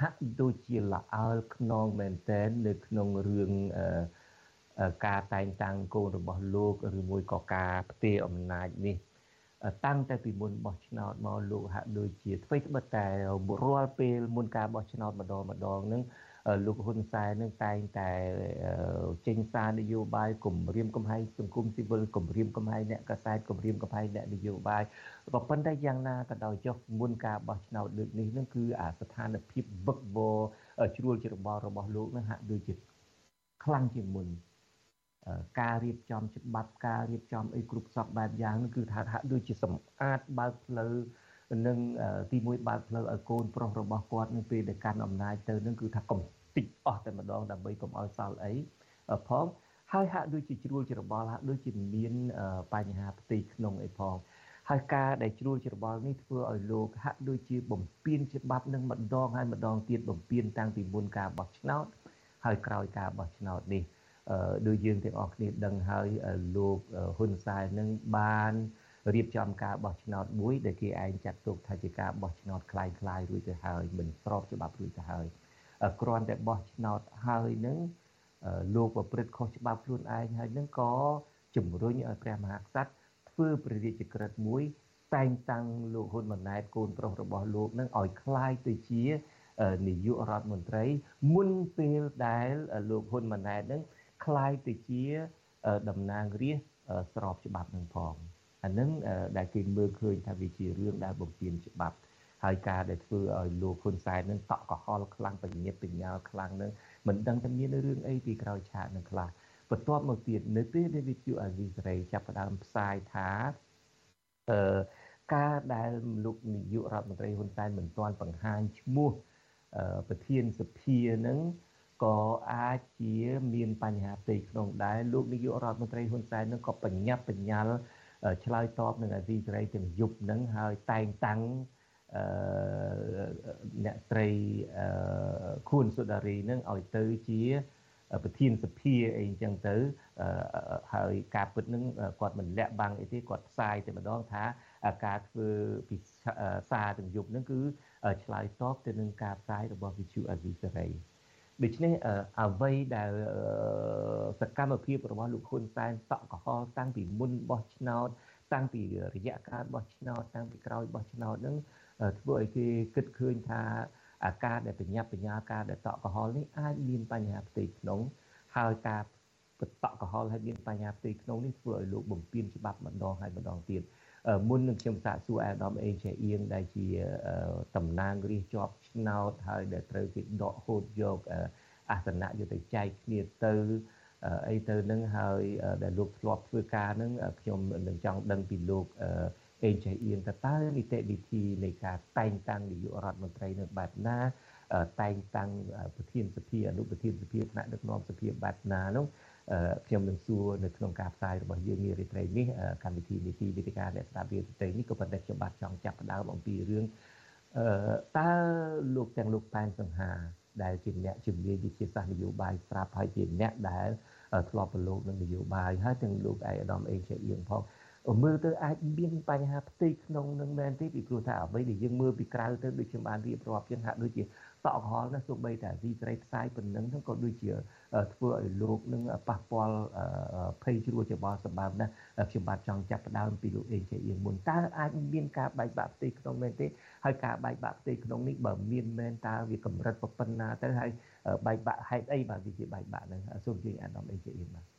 ហាក់ដូចជាល្អើលខ្នងមែនតែននៅក្នុងរឿងការតែងតាំងកូនរបស់លោកឬមួយក៏ការផ្ទេរអំណាចនេះ តាំងតែពីមុនបោះឆ្នោតមកលោកហាក់ដូចជាធ្វើត្បិតតែរាល់ពេលមុនការបោះឆ្នោតម្ដងម្ដងនឹង លោកហ៊ុនសែននឹងតែងតែចេញសារនយោបាយគម្រាមកំហែងសង្គមស៊ីវិលគម្រាមកំហែងអ្នកកសែតគម្រាមកំហែងអ្នកនយោបាយក៏ប៉ុន្តែយ៉ាងណាក៏ដោយចុះមុនការបោះឆ្នោតលើកនេះនឹងគឺអាស្ថានភាពវឹកវរជ្រួលច្របល់របស់លោកនឹងហាក់ដូចជាខ្លាំងជាងមុនការរៀបចំច្បាប់ការរៀបចំអីគ្រប់សពបែបយ៉ាងនោះគឺថាហាក់ដូចជាសម្អាតបើកផ្លូវនឹងទីមួយបើកផ្លូវឲ្យកូនប្រុសរបស់គាត់នឹងពេលដែលកាន់អំណាចទៅនឹងគឺថាកំ តិចអស់តែម្ដងដើម្បីកុំឲ្យសល់អីផងហើយហាក់ដូចជាជ្រួលច្របល់ហាក់ដូចជាមានបញ្ហាផ្ទៃក្នុងអីផងហើយការដែលជ្រួលច្របល់នេះធ្វើឲ្យលោកហាក់ដូចជាបំពេញច្បាប់នឹងម្ដងហើយម្ដងទៀតបំពេញតាំងពីមុនការបោះឆ្នោតហើយក្រោយការបោះឆ្នោតនេះដូចយើងទាំងអស់គ្នាដឹងហើយលោកហ៊ុនសែននឹងបានរៀបចំការបោះឆ្នោតមួយដែលគេឯងចាត់ទុកថាជាការបោះឆ្នោតคล้ายៗរួចទៅហើយមិនស្របច្បាប់រួចទៅហើយ គ្រាន់តែបោះឆ្នោតហើយនឹងលោកប្រព្រឹត្តខុសច្បាប់ខ្លួនឯងហើយនឹងក៏ជំរុញឲ្យព្រះមហាក្សត្រធ្វើព្រះរាជក្រឹត្យមួយតែងតាំងលោកហ៊ុនម៉ាណែតកូនប្រុសរបស់លោកនឹងឲ្យคล้ายទៅជានាយករដ្ឋមន្ត្រីមុនពេលដែលលោកហ៊ុនម៉ាណែតនឹងคล้ายទៅជាតំណាងរាស្ត្រស្របច្បាប់នឹងផងអានឹងដែលគេមើលឃើញថាវាជារឿងដែលបំពេញច្បាប់ ហើយការដែលធ្វើឲ្យលោកហ៊ុនសែននឹងតក់កុហលខ្លាំងបញ្ញាបញ្ញាខ្លាំងនឹងមិនដឹងថាមានរឿងអីពីក្រោយឆាកនឹងខ្លះបន្ទាប់មកទៀតនៅពេលដែលវិទ្យុអាស៊ីសេរីចាប់ផ្ដើមផ្សាយថាអឺការដែលលោកនាយករដ្ឋមន្ត្រីហ៊ុនសែនមិនទាន់បង្ហាញឈ្មោះប្រធានសភានឹងក៏អាចជាមានបញ្ហាផ្ទៃក្នុងដែរលោកនាយករដ្ឋមន្ត្រីហ៊ុនសែននឹងក៏បញ្ញាប់បញ្ញាល់ឆ្លើយតបនឹងអាស៊ីសេរីទាំងយប់នឹងហើយតែងតាំង អឺអ្នកស្រីអឺខួនសុដារីនឹងឲ្យទៅជាប្រធានសភាអីអញ្ចឹងទៅហើយការពិតនឹងគាត់មិនលាក់បាំងអីទេគាត់ផ្សាយតែម្ដងថាការធ្វើពីសារទាំងយប់នឹងគឺឆ្លើយតបទៅនឹងការផ្សាយរបស់វិទ្យុអាស៊ីសេរីដូច្នេះអ្វីដែលសកម្មភាពរបស់លោកហ៊ុនសែនតក់កុហលតាំងពីមុនបោះឆ្នោត តាំងពីរយៈកាលបោះឆ្នោតតាំងពីក្រោយបោះឆ្នោតនឹង ធ្វើឲ្យគេគិតឃើញថាអាការដែលបញ្ញាបញ្ញាការដែលតក់កុហលនេះអាចមានបញ្ហាផ្ទៃក្នុងហើយការបតក់កុហលហើយមានបញ្ហាផ្ទៃក្នុងនេះធ្វើឲ្យលោកបំពេញច្បាប់ម្ដងហើយម្ដងទៀតមុននឹងខ្ញុំសាកសួរអាដាមអេជាអៀងដែលជាតំណាងរាជជាប់ឆ្នោតហើយដែលត្រូវគេដកហូតយកអាសនៈយកទៅចែកគ្នាទៅអីទៅនឹងហើយដែលលោកធ្លាប់ធ្វើការនឹងខ្ញុំនឹងចង់ដឹងពីលោកអេ ចេះអៀងតើតើនីតិវិធីនៃការតែងតាំងនាយករដ្ឋមន្ត្រីនៅបែបណាតែងតាំងប្រធានសភាអនុប្រធានសភាថ្នាក់ដឹកនាំសភាបែបណានោះខ្ញុំនឹងសួរនៅក្នុងការផ្សាយរបស់យើងនារីត្រីនេះកម្មវិធីនីតិវិទ្យាអ្នកស្ដាប់រាជត្រីនេះក៏ប៉ុន្តែខ្ញុំបាទចង់ចាប់ផ្ដើមអំពីរឿងតើលោកទាំងលោកប៉ែនសង្ហាដែលជាអ្នកជំនាញវិទ្យាសាស្ត្រនយោបាយស្រាប់ហើយជាអ្នកដែលធ្លាប់ប្រឡូកនឹងនយោបាយហើយទាំងលោកឯកឧត្តមអេងជាអៀងផង មើលទៅអាចមានបញ្ហាផ្ទៃក្នុងនឹងមែនទេពីព្រោះថាអ្វីដែលយើងមើលពីក្រៅទៅដូចខ្ញុំបានរៀបរាប់ចឹងហាក់ដូចជាតក់កុហលណាសូម្បីតែទីត្រីផ្សាយប៉ុណ្ណឹងហ្នឹងក៏ដូចជាធ្វើឲ្យលោកនឹងប៉ះពាល់ភ័យជ្រួលច្របល់សម្បើមណាខ្ញុំបាទចង់ចាប់ផ្ដើមពីលោកអេជាអៀងមុនតើអាចមានការបែកបាក់ផ្ទៃក្នុងមែនទេហើយការបែកបាក់ផ្ទៃក្នុងនេះបើមានមែនតើវាកម្រិតប៉ុណ្ណាទៅហើយបែកបាក់ហេតុអីបាទវាជាបែកបាក់ហ្នឹងសូមជួយអាដាមអេជាអៀងបាទ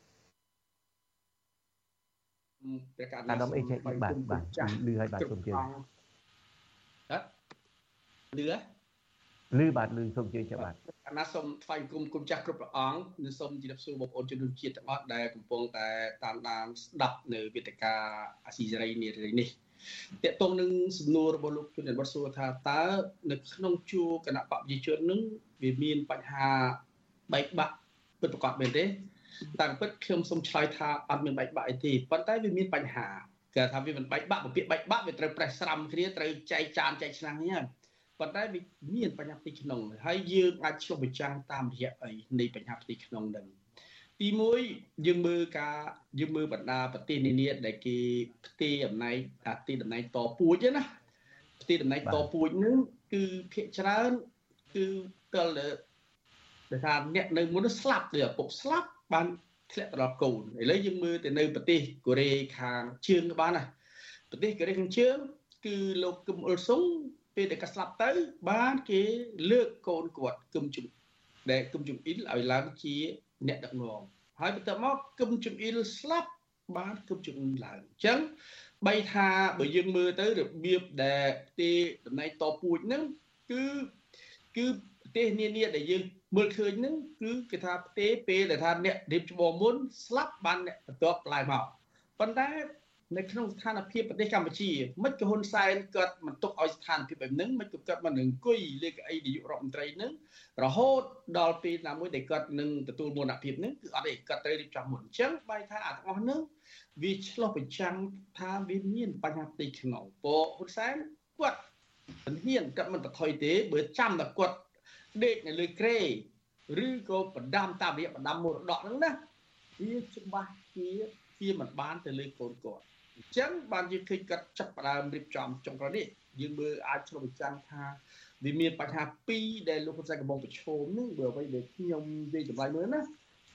ព្រះកណ្ដា
លអាដាមអេជាបាទបាទលឺឲ្យបាទសូមជឿហ៎
លឺហ៎
លឺបាទលឺសូមជឿច្បាស់
អាណាសូមថ្វាយគុំគុំចាស់គ្រប់ព្រះអង្គនិងសូមជម្រាបសួរបងប្អូនជនរួមជាតិទាំងអស់ដែលកំពុងតែតាមដានស្ដាប់នៅវេទិកាអាស៊ីសេរីនារីនេះតកតងនឹងសំណួររបស់លោកជនវត្តសួរថាតើនៅក្នុងជួរគណៈបព្វជិជននឹងវាមានបញ្ហាបែកបាក់ពិតប្រាកដមែនទេ តាមពិតខ្ញុំសូមឆ្លើយថាអត់មានបែកបាក់អីទេប៉ុន្តែវាមានបញ្ហាគេថាវាមិនបែកបាក់ពាក្យបែកបាក់វាត្រូវប្រេះស្រាំគ្នាត្រូវចែកចានចែកឆ្នាំងហ្នឹងប៉ុន្តែវាមានបញ្ហាផ្ទៃក្នុងហើយយើងអាចឆ្លុះបញ្ចាំងតាមរយៈអីនៃបញ្ហាផ្ទៃក្នុងនឹងទី1យើងមើលការយើងមើលបណ្ដាប្រទេសនានាដែលគេផ្ទេរអំណាចអាទីតំណែងតពួចណាផ្ទេរតំណែងតពួចនឹងគឺភាកច្រើនគឺទាល់ដែលថាអ្នកនៅមុនស្លាប់ឬឪពុកស្លាប់ បានធ្លាក់ទៅដល់កូនឥឡូវយើងមើលទៅនៅប្រទេសកូរ៉េខាងជើងក៏បានណាប្រទេសកូរ៉េខាងជើងគឺលោកគឹមអ៊ុលសុងពេលដែលគាត់ស្លាប់ទៅបានគេលើកកូនគាត់គឹមជំដែលគឹមជំអ៊ីលឲ្យឡើងជាអ្នកដឹកនាំហើយបន្ទាប់មកគឹមជំអ៊ីលស្លាប់បានគឹមជំអ៊ីលឡើងអញ្ចឹងបីថាបើយើងមើលទៅរបៀបដែលទីតំណែងតពូជហ្នឹងគឺគឺប្រទេសនានាដែលយើង មើលឃើញហ្នឹងគឺគេថាប្រទេសពេលដែលថាអ្នករៀបច្បងមុនស្លាប់បានអ្នកបន្ទាប់ឡើងមកប៉ុន្តែនៅក្នុងស្ថានភាពប្រទេសកម្ពុជាមិនក៏ហ៊ុនសែនគាត់មិនទុកឲ្យស្ថានភាពបែបហ្នឹងមិនក៏គាត់មិនអង្គុយលើកៅអីនាយករដ្ឋមន្ត្រីហ្នឹងរហូតដល់ពេលណាមួយដែលគាត់នឹងទទួលមរណភាពហ្នឹងគឺអត់ទេគាត់ត្រូវរៀបចំមុនអញ្ចឹងបែរថាអាទាំងអស់ហ្នឹងវាឆ្លោះបញ្ចាំងថាវាមានបញ្ហាផ្ទៃក្នុងពោហ៊ុនសែនគាត់មិនហ៊ានគាត់មិនប្រថុយទេបើចាំតែគាត់ ដេកនៅលើក្រេឬក៏បណ្ដាំតាមរយៈបណ្ដាំមរតកហ្នឹងណាវាច្បាស់ជាជាមិនបានទៅលើកូនគាត់អញ្ចឹងបានយើងឃើញគាត់ចាប់ផ្ដើមរៀបចំចុងក្រោយនេះយើងមើលអាចឆ្លុះបញ្ចាំងថាវាមានបញ្ហាពីរដែលលោកហ៊ុនសែនកំពុងប្រឈមនឹងបើអ្វីដែលខ្ញុំនិយាយចម្លើយមើលណា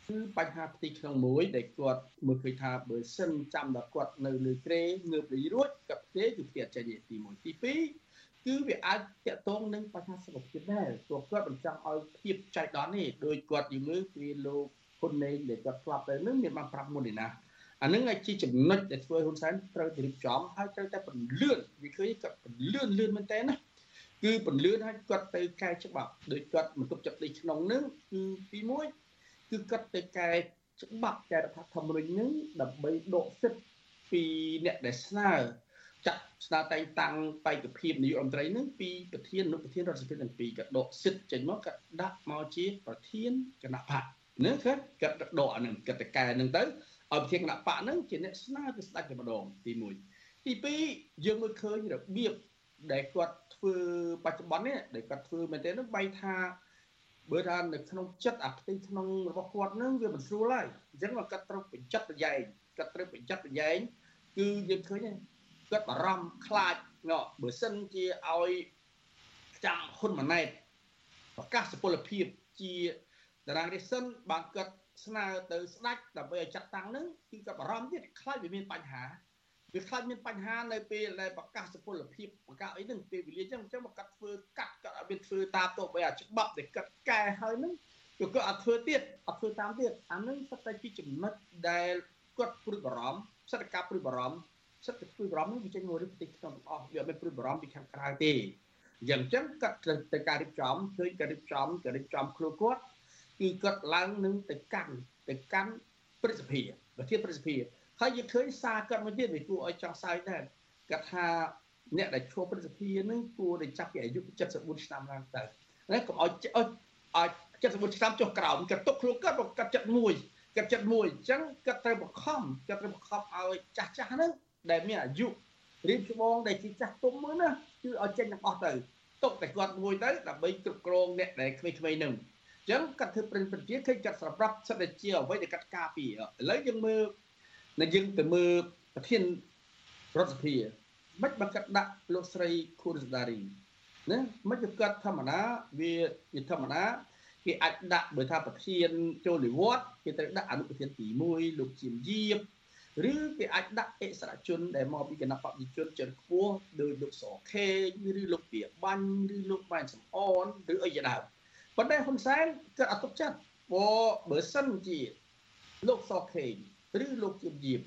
គឺបញ្ហាផ្ទៃក្នុងមួយដែលគាត់មើលឃើញថាបើសិនចាំដល់គាត់នៅលើក្រេងើបរីរួចกับផ្ទៃគឺផ្ទះចេញទី1ទី2 គឺវាអាចតាក់ទងនឹងបញ្ហាសុខភាពដែរព្រោះគាត់មិនចង់ឲ្យភាពចៃដន្យទេដោយគាត់យល់មើលពីលោកហ៊ុនណេងដែលគាត់ស្លាប់ទៅនឹងមានបានប្រាប់មុននេះណាអានឹងអាចជាចំណុចដែលធ្វើហ៊ុនសែនត្រូវរៀបចំហើយត្រូវតែពន្លឿនវាឃើញគាត់ពន្លឿនលឿនមែនតើណាគឺពន្លឿនឲ្យគាត់ទៅកែច្បាប់ដោយគាត់មិនទុកចិត្តទីក្នុងនឹងគឺទី1គឺគាត់ទៅកែច្បាប់កែរដ្ឋធម្មនុញ្ញនឹងដើម្បីដកសិទ្ធិពីអ្នកដែលស្នើចាត់ ស្នើតែងតាំងបេក្ខភាពនាយករដ្ឋមន្ត្រីនឹងពីប្រធានអនុប្រធានរដ្ឋសភាទាំងពីរក៏ដកសិទ្ធិចេញមកក៏ដាក់មកជាប្រធានគណៈបកនឹងគាត់គាត់ដកអានឹងគាត់ទៅកែនឹងទៅឲ្យប្រធានគណៈបកហ្នឹងជាអ្នកស្នើទៅស្ដេចតែម្ដងទី1ទី2យើងមើលឃើញរបៀបដែលគាត់ធ្វើបច្ចុប្បន្ននេះដែលគាត់ធ្វើមែនទេហ្នឹងបែរថាបើថានៅក្នុងចិត្តអាផ្ទៃក្នុងរបស់គាត់ហ្នឹងវាមិនស្រួលហើយអញ្ចឹងគាត់ត្រូវបញ្ចុតប្រយែងគាត់ត្រូវបញ្ចុតប្រយែងគឺយើងឃើញ គាត់បារម្ភខ្លាចណោះបើសិនជាឲ្យចាំហ៊ុនម៉ាណែតប្រកាសសុពលភាពជាតារាងរាជសិនបានគាត់ស្នើទៅស្ដេចដើម្បីឲ្យចាត់តាំងនឹងគឺក៏បារម្ភទៀតខ្លាចវាមានបញ្ហាវាខ្លាចមានបញ្ហានៅពេលដែលប្រកាសសុពលភាពប្រកាសអីហ្នឹងពេលវេលាអញ្ចឹងអញ្ចឹងមកកាត់ធ្វើកាត់កាត់ឲ្យមានធ្វើតាមទៅបីអាច្បាប់ដែលកាត់កែហើយហ្នឹងគឺគាត់អត់ធ្វើទៀតអត់ធ្វើតាមទៀតអាហ្នឹងសិតតែជាចំណុចដែលគាត់ព្រួយបារម្ភសិតតែការព្រួយបារម្ភ សិតតែព្រួយបារម្ភនេះវាចេញមកពីប្រទេសក្នុងទាំងអស់វាអត់មានព្រួយបារម្ភពីខាងក្រៅទេយ៉ាងអញ្ចឹងគាត់ទៅការរៀបចំឃើញការរៀបចំការរៀបចំខ្លួនគាត់គឺគាត់ឡើងនឹងទៅកាន់ទៅកាន់ព្រឹទ្ធសភាប្រធានព្រឹទ្ធសភាហើយយើងឃើញសារគាត់មួយទៀតវាគួរឲ្យចង់សើចដែរគាត់ថាអ្នកដែលឈ្មោះព្រឹទ្ធសភានឹងគួរតែចាប់ពីអាយុ74ឆ្នាំឡើងទៅណាកុំឲ្យឲ្យ74ឆ្នាំចុះក្រោមគាត់ទុកខ្លួនគាត់គាត់71គាត់71អញ្ចឹងគាត់ត្រូវបង្ខំគាត់ត្រូវបង្ខំឲ្យចាស់ចាស់ហ្នឹង ដែលមានអាយុរៀបច្បងដែលជាចាស់ទុំមើលណាគឺឲ្យចេញទាំងអស់ទៅទុកតែគាត់មួយទៅដើម្បីគ្រប់គ្រងអ្នកដែលក្មេងៗហ្នឹងចឹងគាត់ធ្វើប្រិនប្រជាឃើញគាត់សម្រាប់សិទ្ធិជាអ្វីដែលគាត់ការពារឥឡូវយើងមើលនៅយើងទៅមើលប្រធានរដ្ឋសភាមិនបើគាត់ដាក់លោកស្រីខួនសដារីណាមិនគឺគាត់ធម្មតាវាជាធម្មតាគេអាចដាក់បើថាប្រធានចូលនិវត្តន៍គេត្រូវដាក់អនុប្រធានទី1លោកជាមយាប ឬគេអាចដាក់អិសរាជជនដែលមកពីគណៈបព្វជិជនចិនខ្ពស់ដោយលោកសខេងឬលោកពីបាញ់ឬលោកម៉ែនសំអនឬអីយ៉ាងណាប៉ុន្តែហ៊ុនសែនគាត់អត់ទុកចិត្តព្រោះបើសិនជាលោកសខេងឬលោកជាយាប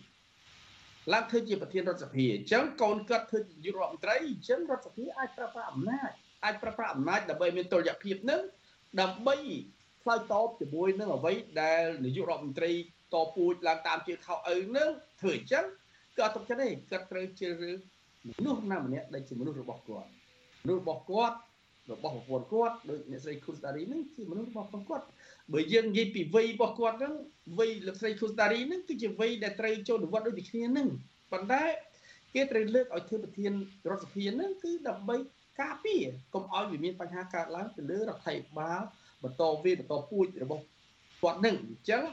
ឡើងធ្វើជាប្រធានរដ្ឋសភាអញ្ចឹងកូនគាត់ធ្វើជានាយករដ្ឋមន្ត្រីអញ្ចឹងរដ្ឋសភាអាចប្រើប្រាស់អំណាចអាចប្រើប្រាស់អំណាចដើម្បីមានតុល្យភាពនឹងដើម្បីឆ្លើយតបជាមួយនឹងអ្វីដែលនាយករដ្ឋមន្ត្រី តពូជឡើងតាមជាខោឪនឹងធ្វើអញ្ចឹងគឺអត់ទុកចិត្តទេគាត់ត្រូវជ្រើសរើសមនុស្សណាម្នាក់ដែលជាមនុស្សរបស់គាត់មនុស្សរបស់គាត់របស់ប្រពន្ធគាត់ដូចអ្នកស្រីខុសតារីហ្នឹងជាមនុស្សរបស់ប្រពន្ធគាត់បើយើងនិយាយពីវ័យរបស់គាត់ហ្នឹងវ័យលោកស្រីខុសតារីហ្នឹងគឺជាវ័យដែលត្រូវចូលនិវត្តន៍ដូចគ្នាហ្នឹងប៉ុន្តែគេត្រូវលើកឲ្យធ្វើប្រធានរដ្ឋសភាហ្នឹងគឺដើម្បីការពារកុំឲ្យវាមានបញ្ហាកើតឡើងទៅលើរដ្ឋាភិបាលបន្តវេបន្តពូជរបស់គាត់ហ្នឹងអញ្ចឹង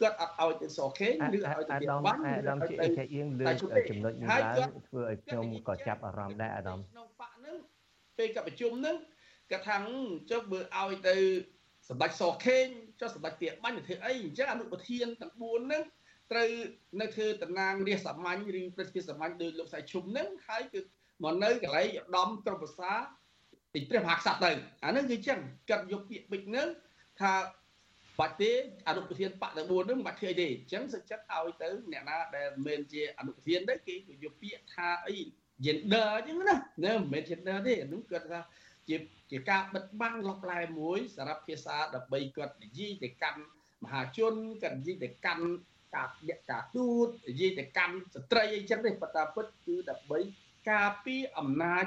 គាត់អត់ឲ្យទៅសខេងឬឲ្យទៅទៀត
បានអាដាមជាអីគេអៀងលើចំណុចនេះឡើងធ្វើឲ្យខ្ញុំក៏ចាប់អារម្មណ៍ដែរអាដាម
ក្នុងបកហ្នឹងពេលកប្រជុំហ្នឹងគាត់ថាចុះបើឲ្យទៅសម្ដេចសខេងចុះសម្ដេចទាបាញ់ទៅធ្វើអីអញ្ចឹងអនុប្រធានទាំង4ហ្នឹងត្រូវនៅធ្វើតំណាងរាជសាមញ្ញឬប្រតិភិសាមញ្ញដោយលោកសៃឈុំហ្នឹងហើយគឺមកនៅកន្លែងឧត្តមក្រុមប្រសាទីព្រះមហាក្សត្រទៅអាហ្នឹងគឺអញ្ចឹងកាត់យកពាក្យបិចហ្នឹងថា បាច់ទេអនុប្រធានបកទាំង4ហ្នឹងមិនបាច់ធ្វើអីទេអញ្ចឹងសុខចិត្តឲ្យទៅអ្នកណាដែលមិនមែនជាអនុប្រធានទេគេក៏យកពាក្យថាអី gender អញ្ចឹងណាណាមិនមែន gender ទេអានោះគាត់ថាជាជាការបិទបាំងលបឡែមួយសម្រាប់ភាសាដើម្បីគាត់និយាយទៅកាន់មហាជនគាត់និយាយទៅកាន់ការអ្នកការទូតនិយាយទៅកាន់ស្ត្រីអីចឹងទេប៉ុន្តែពិតគឺដើម្បីការពារអំណាច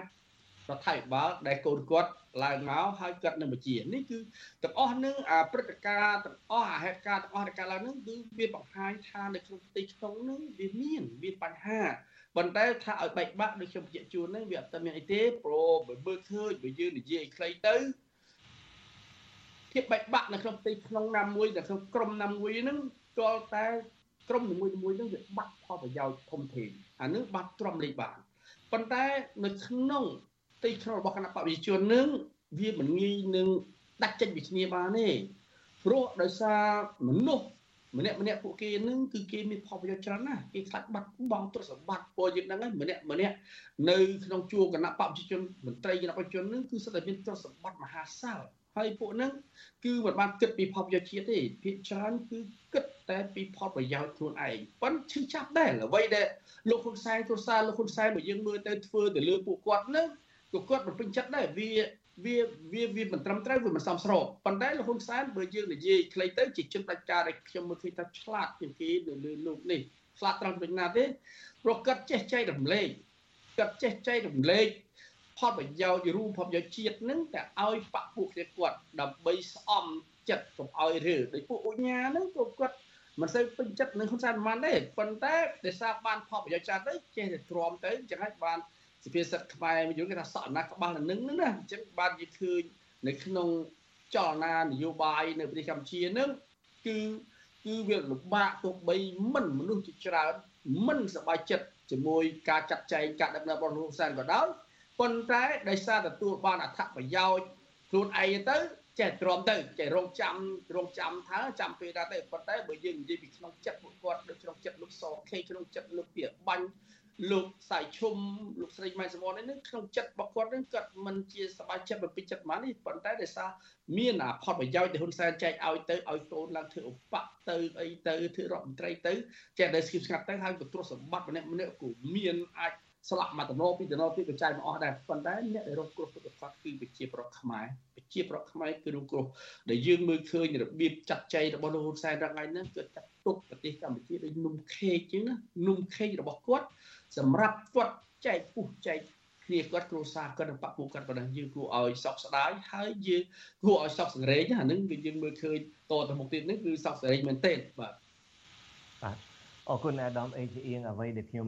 រដ្ឋាភិបាលដែលកូនគាត់ ឡើងមកហើយគាត់នឹងបញ្ជានេះគឺទាំងអស់នឹងអាព្រឹត្តិការណ៍ទាំងអស់អាហេតុការណ៍ទាំងអស់ដែលកើតឡើងនឹងគឺវាបង្ហាញថានៅក្នុងប្រទេសក្នុងនឹងវាមានមានបញ្ហាប៉ុន្តែថាឲ្យបែកបាក់ដូចខ្ញុំបញ្ជាក់ជូនហ្នឹងវាអត់មានអីទេព្រោះបើមើលឃើញបើយើងនិយាយឲ្យខ្លីទៅភាពបែកបាក់នៅក្នុងប្រទេសក្នុងណាមួយនៅក្នុងក្រុមណាមួយហ្នឹងទាល់តែក្រុមនីមួយៗហ្នឹងវាបាត់ផលប្រយោជន៍ធំធេងអានឹងបាត់ទ្រាំលេខបានប៉ុន្តែនៅក្នុង ទីក្នុងរបស់គណៈបព្វជិជននឹងវាមិនងាយនឹងដាច់ចេញពីគ្នាបានទេព្រោះដោយសារមនុស្សម្នាក់ម្នាក់ពួកគេនឹងគឺគេមានផលប្រយោជន៍ច្រើនណាស់គេខ្លាចបាត់បង់ទ្រព្យសម្បត្តិពលយើងហ្នឹងហើយម្នាក់ម្នាក់នៅក្នុងជួរគណៈបព្វជិជនមន្ត្រីគណៈបព្វជិជននឹងគឺសិតតែមានទ្រព្យសម្បត្តិមហាសាលហើយពួកហ្នឹងគឺមិនបានគិតពីផលប្រយោជន៍ជាតិទេភាគច្រើនគឺគិតតែពីផលប្រយោជន៍ខ្លួនឯងប៉ុន្តែឈឺចាប់ដែរអ្វីដែលលោកហ៊ុនសែនគ្រួសារលោកហ៊ុនសែនបើយើងមើលទៅធ្វើទៅលើពួកគាត់ហ្នឹង ក៏គាត់មិនពេញចិត្តដែរវាវាវាវាមិនត្រឹមត្រូវវាមិនសមស្របប៉ុន្តែលោកហ៊ុនសែនបើយើងនិយាយខ្លីទៅជាជនដាច់ការដែលខ្ញុំមើលឃើញថាឆ្លាតជាងគេនៅលើលោកនេះឆ្លាតត្រង់ដូចណាទេព្រោះគាត់ចេះចែករំលែកគាត់ចេះចែករំលែកផលប្រយោជន៍រួមផលប្រយោជន៍ជាតិនឹងតែឲ្យបពពួកគ្នាគាត់ដើម្បីស្អំចិត្តកុំឲ្យរើដោយពួកអញ្ញានឹងក៏គាត់មិនសូវពេញចិត្តនឹងហ៊ុនសែនប៉ុន្មានទេប៉ុន្តែដោយសារបានផលប្រយោជន៍ច្រើនទៅចេះតែទ្រាំទៅចឹងហើយបាន សុភាសិតខ្មែរមួយយើងគេថាសក់ណាក្បាលនឹងហ្នឹងណាអញ្ចឹងបាននិយាយឃើញនៅក្នុងចលនានយោបាយនៅប្រទេសកម្ពុជាហ្នឹងគឺគឺវាលំបាកទោះបីមិនមនុស្សជាច្រើនមិនសប្បាយចិត្តជាមួយការចាត់ចែងការដឹកនាំរបស់លោកហ៊ុនសែនក៏ដោយប៉ុន្តែដោយសារទទួលបានអត្ថប្រយោជន៍ខ្លួនឯងទៅចេះទ្រាំទៅចេះរងចាំរងចាំថាចាំពេលដែរទៅប៉ុន្តែបើយើងនិយាយពីក្នុងចិត្តពួកគាត់ដូចក្នុងចិត្តលោកសខេក្នុងចិត្តលោកពីបាញ់ លោកសាយឈុំលោកស្រីម៉ែសមននេះក្នុងចិត្តរបស់គាត់នឹងគាត់មិនជាសប្បាយចិត្តមិនពេញចិត្តប៉ុន្មាននេះប៉ុន្តែដោយសារមានអាផលប្រយោជន៍ដែលហ៊ុនសែនចែកឲ្យទៅឲ្យកូនឡើងធ្វើឧបៈទៅអីទៅធ្វើរដ្ឋមន្ត្រីទៅចេះតែស្គីបស្ងាត់ទៅហើយក៏ទ្រព្យសម្បត្តិម្នាក់ម្នាក់ក៏មានអាច ស្លាប់មកតំណពីតំណពីបច្ច័យមកអស់ដែរប៉ុន្តែអ្នកដែលរងគ្រោះពិតប្រាកដគឺប្រជាប្រដ្ឋខ្មែរប្រជាប្រដ្ឋខ្មែរគឺរងគ្រោះដែលយើងមើលឃើញរបៀបចាត់ចែងរបស់លោកហ៊ុនសែនរងថ្ងៃហ្នឹងគឺចាត់ទុកប្រទេសកម្ពុជាដូចនំខេកជាងណានំខេករបស់គាត់សម្រាប់គាត់ចែកពុះចែកគ្នាគាត់គ្រួសារគាត់និងបពុះគាត់ប៉ុណ្ណឹងយើងគួរឲ្យសោកស្ដាយហើយយើងគួរឲ្យសោកសង្រេងអាហ្នឹងគឺយើងមើលឃើញតទៅមុខទៀតហ្នឹងគឺសោកសង្រេងមែនទែនបាទ
បាទ អរគុណអាដាមអេងជាអៀងអ្វីដែលខ្ញុំ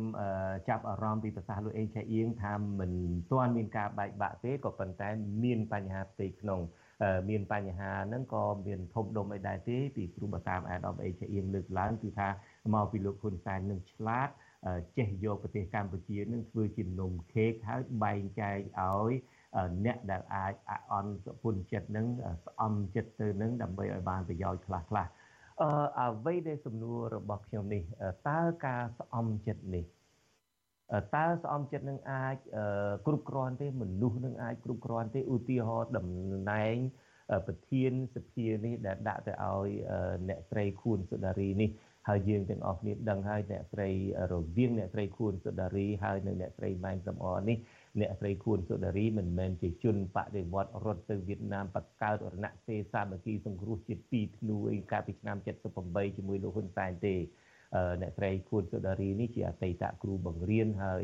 ចាប់អារម្មណ៍ពីប្រសាសន៍លោកអេងជាអៀងថាមិនទាន់មានការបែកបាក់ទេក៏ប៉ុន្តែមានបញ្ហាផ្ទៃក្នុងមានបញ្ហាហ្នឹងក៏មានធំដុំអីដែរទេពីគ្រូបតាមអាដាមអេងជាអៀងលើកឡើងគឺថាមកពីលោកហ៊ុនសែននឹងឆ្លាតចេះយកប្រទេសកម្ពុជានឹងធ្វើជានំខេកហើយបែងចែកឲ្យអ្នកដែលអាចអន់ពុនចិត្តនឹងស្អំចិត្តទៅនឹងដើម្បីឲ្យបានប្រយោជន៍ខ្លះខ្លះ អឺអ្វីដែលសំណួររបស់ខ្ញុំនេះតើការស្អំចិត្តនេះតើស្អំចិត្តនឹងអាចគ្រប់គ្រាន់ទេមនុស្សនឹងអាចគ្រប់គ្រាន់ទេឧទាហរណ៍តំណែងប្រធានសភានេះដែលដាក់ទៅឲ្យអ្នកស្រីខួនសុដារីនេះហើយយើងទាំងអស់គ្នាដឹងហើយអ្នកស្រីរវាងអ្នកស្រីខួនសុដារីហើយនិងអ្នកស្រីម៉ែនសំអនេះ អ្នកស្រីខួនសុដារីមិនមែនជាជនបដិវត្តរត់ទៅវៀតណាមបកកើតរណសេសាមគ្គីសង្គ្រោះជាតិ2ធ្នូអីកាលពីឆ្នាំ78ជាមួយលោកហ៊ុនសែនទេអ្នកស្រីខួនសុដារីនេះជាអតីតគ្រូបង្រៀនហើយ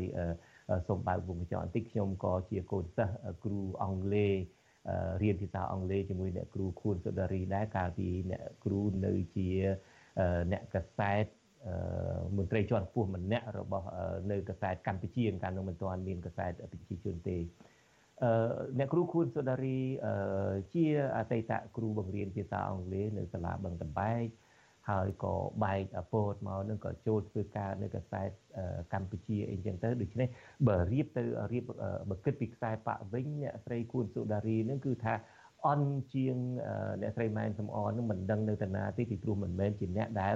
សូមបើកវងកញ្ចក់បន្តិចខ្ញុំក៏ជាកូនសិស្សគ្រូអង់គ្លេសរៀនភាសាអង់គ្លេសជាមួយអ្នកគ្រូខួនសុដារីដែរកាលពីអ្នកគ្រូនៅជាអ្នកកសែត មន្ត្រីជាន់ខ្ពស់ម្នាក់របស់នៅកសែតកម្ពុជាកាលនោះមិនទាន់មានកសែតប្រជាជនទេអឺអ្នកគ្រូខួនសូដារីជាអតីតគ្រូបង្រៀនភាសាអង់គ្លេសនៅសាលាបឹងតបែកហើយក៏បែកពោតមកនឹងក៏ចូលធ្វើការនៅកសែតកម្ពុជាអីចឹងទៅដូច្នេះបើរៀបទៅរៀបបើគិតពីខ្សែបាក់វិញអ្នកស្រីគួនសូដារីនឹងគឺថា អន់ជាងអ្នកស្រីម៉ែនសំអននឹងមិនដឹងនៅតាណាទេពីព្រោះមិនមែនជាអ្នកដែល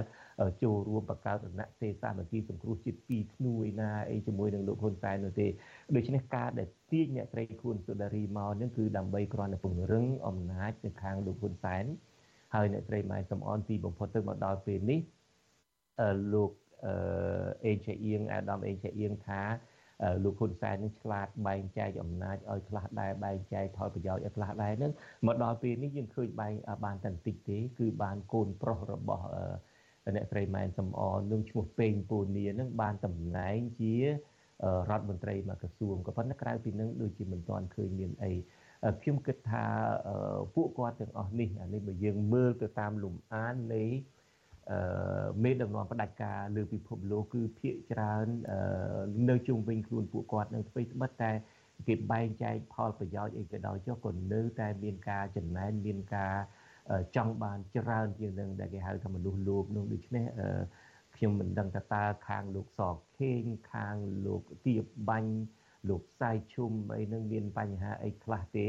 ចូលរួមបង្កើតរណសេសាមគ្គីសង្គ្រោះជាតិ2ធ្នូឯណាអីជាមួយនឹងលោកហ៊ុនសែននោះទេដូច្នេះការដែលទាញអ្នកស្រីខួនសុដារីមកនឹងគឺដើម្បីគ្រាន់តែពង្រឹងអំណាចនៅខាងលោកហ៊ុនសែនហើយអ្នកស្រីម៉ែសំអនទីបំផុតទៅមកដល់ពេលនេះអឺលោកអឺអេជាអៀងអាដាមអេជាអៀងថា លោកហ៊ុនសែននឹងឆ្លាតបែងចែកអំណាចឲ្យខ្លះដែរបែងចែកផលប្រយោជន៍ឲ្យខ្លះដែរនឹងមកដល់ពេលនេះយើងឃើញបែងបានតែបន្តិចទេគឺបានកូនប្រុសរបស់អ្នកស្រីម៉ែនសំអននឹងឈ្មោះពេងពូនីនឹងបានតំណែងជារដ្ឋមន្ត្រីមួយក្រសួងក៏ប៉ុន្តែក្រៅពីនឹងដូចជាមិនទាន់ឃើញមានអីខ្ញុំគិតថាពួកគាត់ទាំងអស់នេះអានេះបើយើងមើលទៅតាមលំអាននៃ មេដឹកនាំផ្ដាច់ការលើពិភពលោកគឺភាកច្រើននៅជុំវិញខ្លួនពួកគាត់នឹងស្វ័យស្បិតតែគេបែងចែកផលប្រយោជន៍អីក៏ដោយចុះក៏នៅតែមានការចំណែនមានការចង់បានច្រើនជាងនឹងដែលគេហៅថាមនុស្សលោភនោះដូច្នេះខ្ញុំមិនដឹងថាតើខាងលោកសខេងខាងលោកទៀបបាញ់លោកផ្សាយឈុំអីនឹងមានបញ្ហាអីខ្លះទេ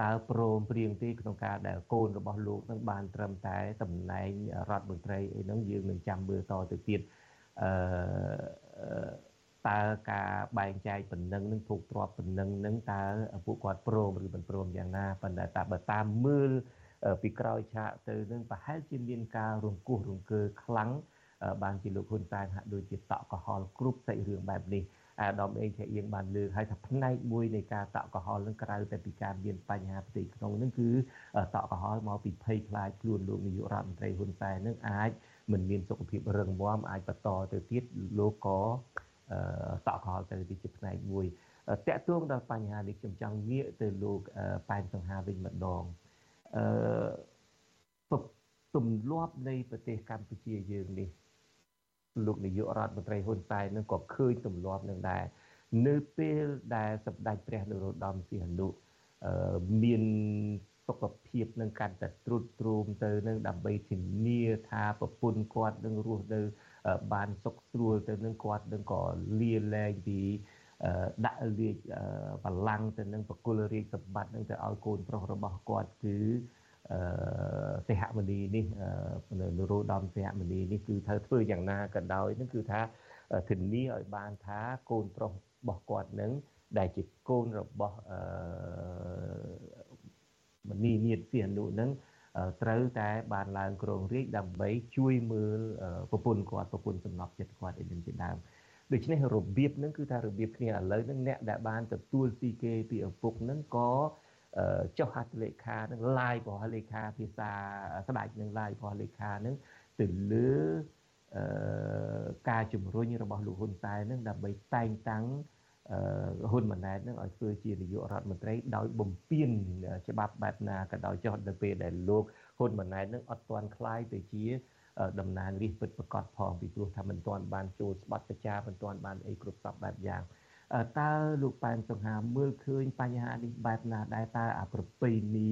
តើព្រមព្រៀងទេក្នុងការដែលកូនរបស់លោកនឹងបានត្រឹមតែតំណែងរដ្ឋមន្ត្រីអីហ្នឹងយើងនឹងចាំមើលតទៅទៀតអឺតើការបែងចែកប៉ុណ្ណឹងនឹងភោគទ្រព្យប៉ុណ្ណឹងនឹងតើពួកគាត់ព្រមឬមិនព្រមយ៉ាងណាប៉ុន្តែតែបើតាមមើលពីក្រោយឆាកទៅនឹងប្រហែលជាមានការរង្គោះរង្គើខ្លាំងបានជាលោកហ៊ុនសែនហាក់ដូចជាតក់កុហលគ្រប់សាច់រឿងបែបនេះ អាដាមអេងឆាអៀងបានលើកឲ្យថាផ្នែកមួយនៃការតក់កុហលនឹងក្រៅតែពីការមានបញ្ហាផ្ទៃក្នុងនឹងគឺតក់កុហលមកពីភ័យខ្លាចខ្លួនលោកនាយករដ្ឋមន្ត្រីហ៊ុនសែននឹងអាចមិនមានសុខភាពរឹងមាំអាចបន្តទៅទៀតលោកក៏តក់កុហលទៅទីជាផ្នែកមួយតកតួងដល់បញ្ហានេះខ្ញុំចង់ងាកទៅលោកប៉ែនសង្ហាវិញម្ដងអឺទម្លាប់នៃប្រទេសកម្ពុជាយើងនេះ លោកនាយករដ្ឋមន្ត្រីហ៊ុនសែននឹងក៏ឃើញទម្លាប់នឹងដែរនៅពេលដែលសម្ដេចព្រះនរោត្តមសីហនុមានសុខភាពនឹងកាន់តែទ្រុឌទ្រោមទៅនឹងដើម្បីធានាថាប្រពន្ធគាត់នឹងរស់នៅបានសុខស្រួលទៅនឹងគាត់នឹងក៏លាលែងពីដាក់លាជបលាំងទៅនឹងបកគលរាជសម្បត្តិនឹងទៅឲ្យកូនប្រុសរបស់គាត់គឺ សិហមនីនេះនរោត្តមសិហមនីនេះគឺត្រូវធ្វើយ៉ាងណាក៏ដោយនឹងគឺថាធានាឲ្យបានថាកូនប្រុសរបស់គាត់នឹងដែលជាកូនរបស់មនីញាតសៀនុនឹងត្រូវតែបានឡើងក្រងរាជដើម្បីជួយមើលប្រពន្ធគាត់ប្រពន្ធសំណប់ចិត្តគាត់អីនឹងជាដើមដូច្នេះរបៀបហ្នឹងគឺថារបៀបគ្នាឥឡូវហ្នឹងអ្នកដែលបានទទួលពីគេពីឪពុកហ្នឹងក៏ ចុះហត្ថលេខានឹង live របស់លេខាភាសាស្ដេចនឹង live របស់លេខានឹងទៅលើការជំរុញរបស់លោកហ៊ុនសែននឹងដើម្បីតែងតាំងហ៊ុនម៉ាណែតនឹងឲ្យធ្វើជានាយករដ្ឋមន្ត្រីដោយបំពេញច្បាប់បែបណាក៏ដោយចុះទៅពេលដែលលោកហ៊ុនម៉ាណែតនឹងអត់ទាន់คลายទៅជាតំណាងរាស្ត្រពិតប្រកបផងពីព្រោះថាមិនទាន់បានចូលស្បត់ប្រជាមិនទាន់បានអីគ្រប់សពបែបយ៉ាង តើលោកប៉ែនសង្ហាមើលឃើញបញ្ហានេះបែបណាដែរតើអាប្រពៃណី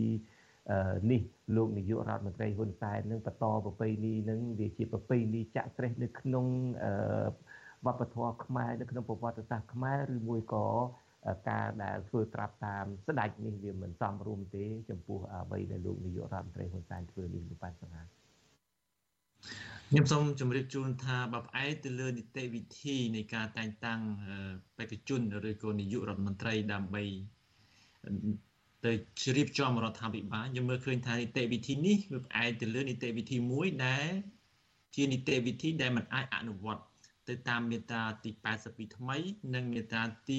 នេះលោកនាយករដ្ឋមន្ត្រីហ៊ុនសែននឹងបន្តប្រពៃណីនឹងវាជាប្រពៃណីចាក់ស្រេះនៅក្នុងវប្បធម៌ខ្មែរនៅក្នុងប្រវត្តិសាស្ត្រខ្មែរឬមួយក៏ការដែលធ្វើត្រាប់តាមស្ដេចនេះវាមិនសមរម្យទេចំពោះអ្វីដែលលោកនាយករដ្ឋមន្ត្រីហ៊ុនសែនធ្វើនេះលោកប៉ែនសង្ហា
ខ្ញុំសូមជម្រាបជូនថាបើផ្អែកទៅលើនីតិវិធីនៃការតែងតាំងបេក្ខជនឬក៏នាយករដ្ឋមន្ត្រីដើម្បីទៅជ្រាបចំរដ្ឋាភិបាលខ្ញុំមើលឃើញថានីតិវិធីនេះវាផ្អែកទៅលើនីតិវិធីមួយដែលជានីតិវិធីដែលมันអាចអនុវត្តទៅតាមមាត្រាទី82ថ្មី និងមាត្រាទី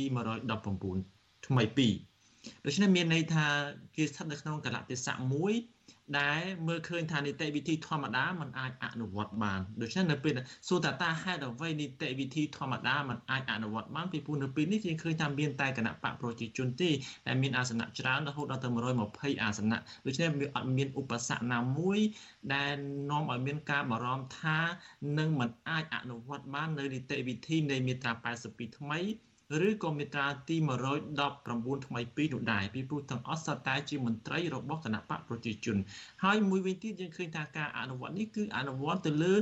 119ថ្មី2ដូច្នេះមានន័យថាគេស្ថិតនៅក្នុងកលៈទេសៈមួយ ដែលមើលឃើញថានីតិវិធីធម្មតាมันអាចអនុវត្តបានដូច្នេះនៅពេលសួរថាតើហេតុអ្វីនីតិវិធីធម្មតាมันអាចអនុវត្តបានពីព្រោះនៅពេលនេះយើងឃើញថាមានតែគណៈបកប្រជាជនទេដែលមានអាសនៈច្រើនរហូតដល់ទៅ120អាសនៈដូច្នេះវាអត់មានឧបសគ្គណាមួយដែលនាំឲ្យមានការបារម្ភថានឹងមិនអាចអនុវត្តបាននៅនីតិវិធីនៃមាត្រា82ថ្មី ឬក៏មាត្រាទី119ថ្មី2នោះដែរពីព្រោះទាំងអស់សុទ្ធតែជាមន្ត្រីរបស់គណៈបកប្រជាជន ហើយមួយវិញទៀតយើងឃើញថាការអនុវត្តនេះគឺអនុវត្តទៅលើ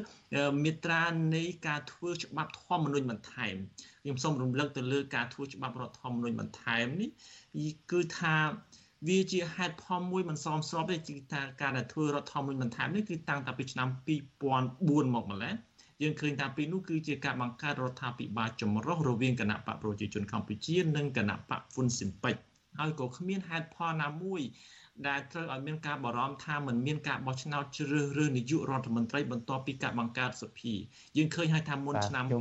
មាត្រានៃការធ្វើច្បាប់ធម្មនុញ្ញបន្ថែមខ្ញុំសូមរំលឹកទៅលើការធ្វើច្បាប់រដ្ឋធម្មនុញ្ញបន្ថែមនេះគឺថាវាជាហេតុផលមួយមិនសមស្របទេគឺថាការដែលធ្វើរដ្ឋធម្មនុញ្ញបន្ថែមនេះគឺតាំងតែពីឆ្នាំ2004មកម្ល៉េះ យើងឃើញថាពីនោះគឺជាការបង្កើតរដ្ឋាភិបាលចម្រុះរវាងគណៈបកប្រជាជនកម្ពុជានិងគណៈបកហ្វុនស៊ីមពេចហើយក៏គ្មានហេតុផលណាមួយដែលត្រូវឲ្យមានការបារម្ភថាมันមានការបោះឆ្នោតជ្រើសរើសនាយករដ្ឋមន្ត្រីបន្ទាប់ពីការបង្កើតសភាយើងឃើញហើយថាមុនឆ្នាំ
2000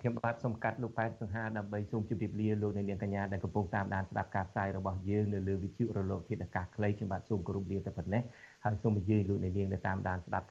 ខ្ញុំបាទសូមកាត់លោកប៉ែនសង្ហាដើម្បីសូមជម្រាបលាលោកនាងកញ្ញាដែលកំពុងតាមដានស្ដាប់ការផ្សាយរបស់យើងនៅលើវិទ្យុរលកធាតុអាកាសខ្លីខ្ញុំបាទសូមគោរពលាតែប៉ុណ្ណេះហើយសូមអញ្ជើញលោកនាងនៅតាមដានស្ដាប់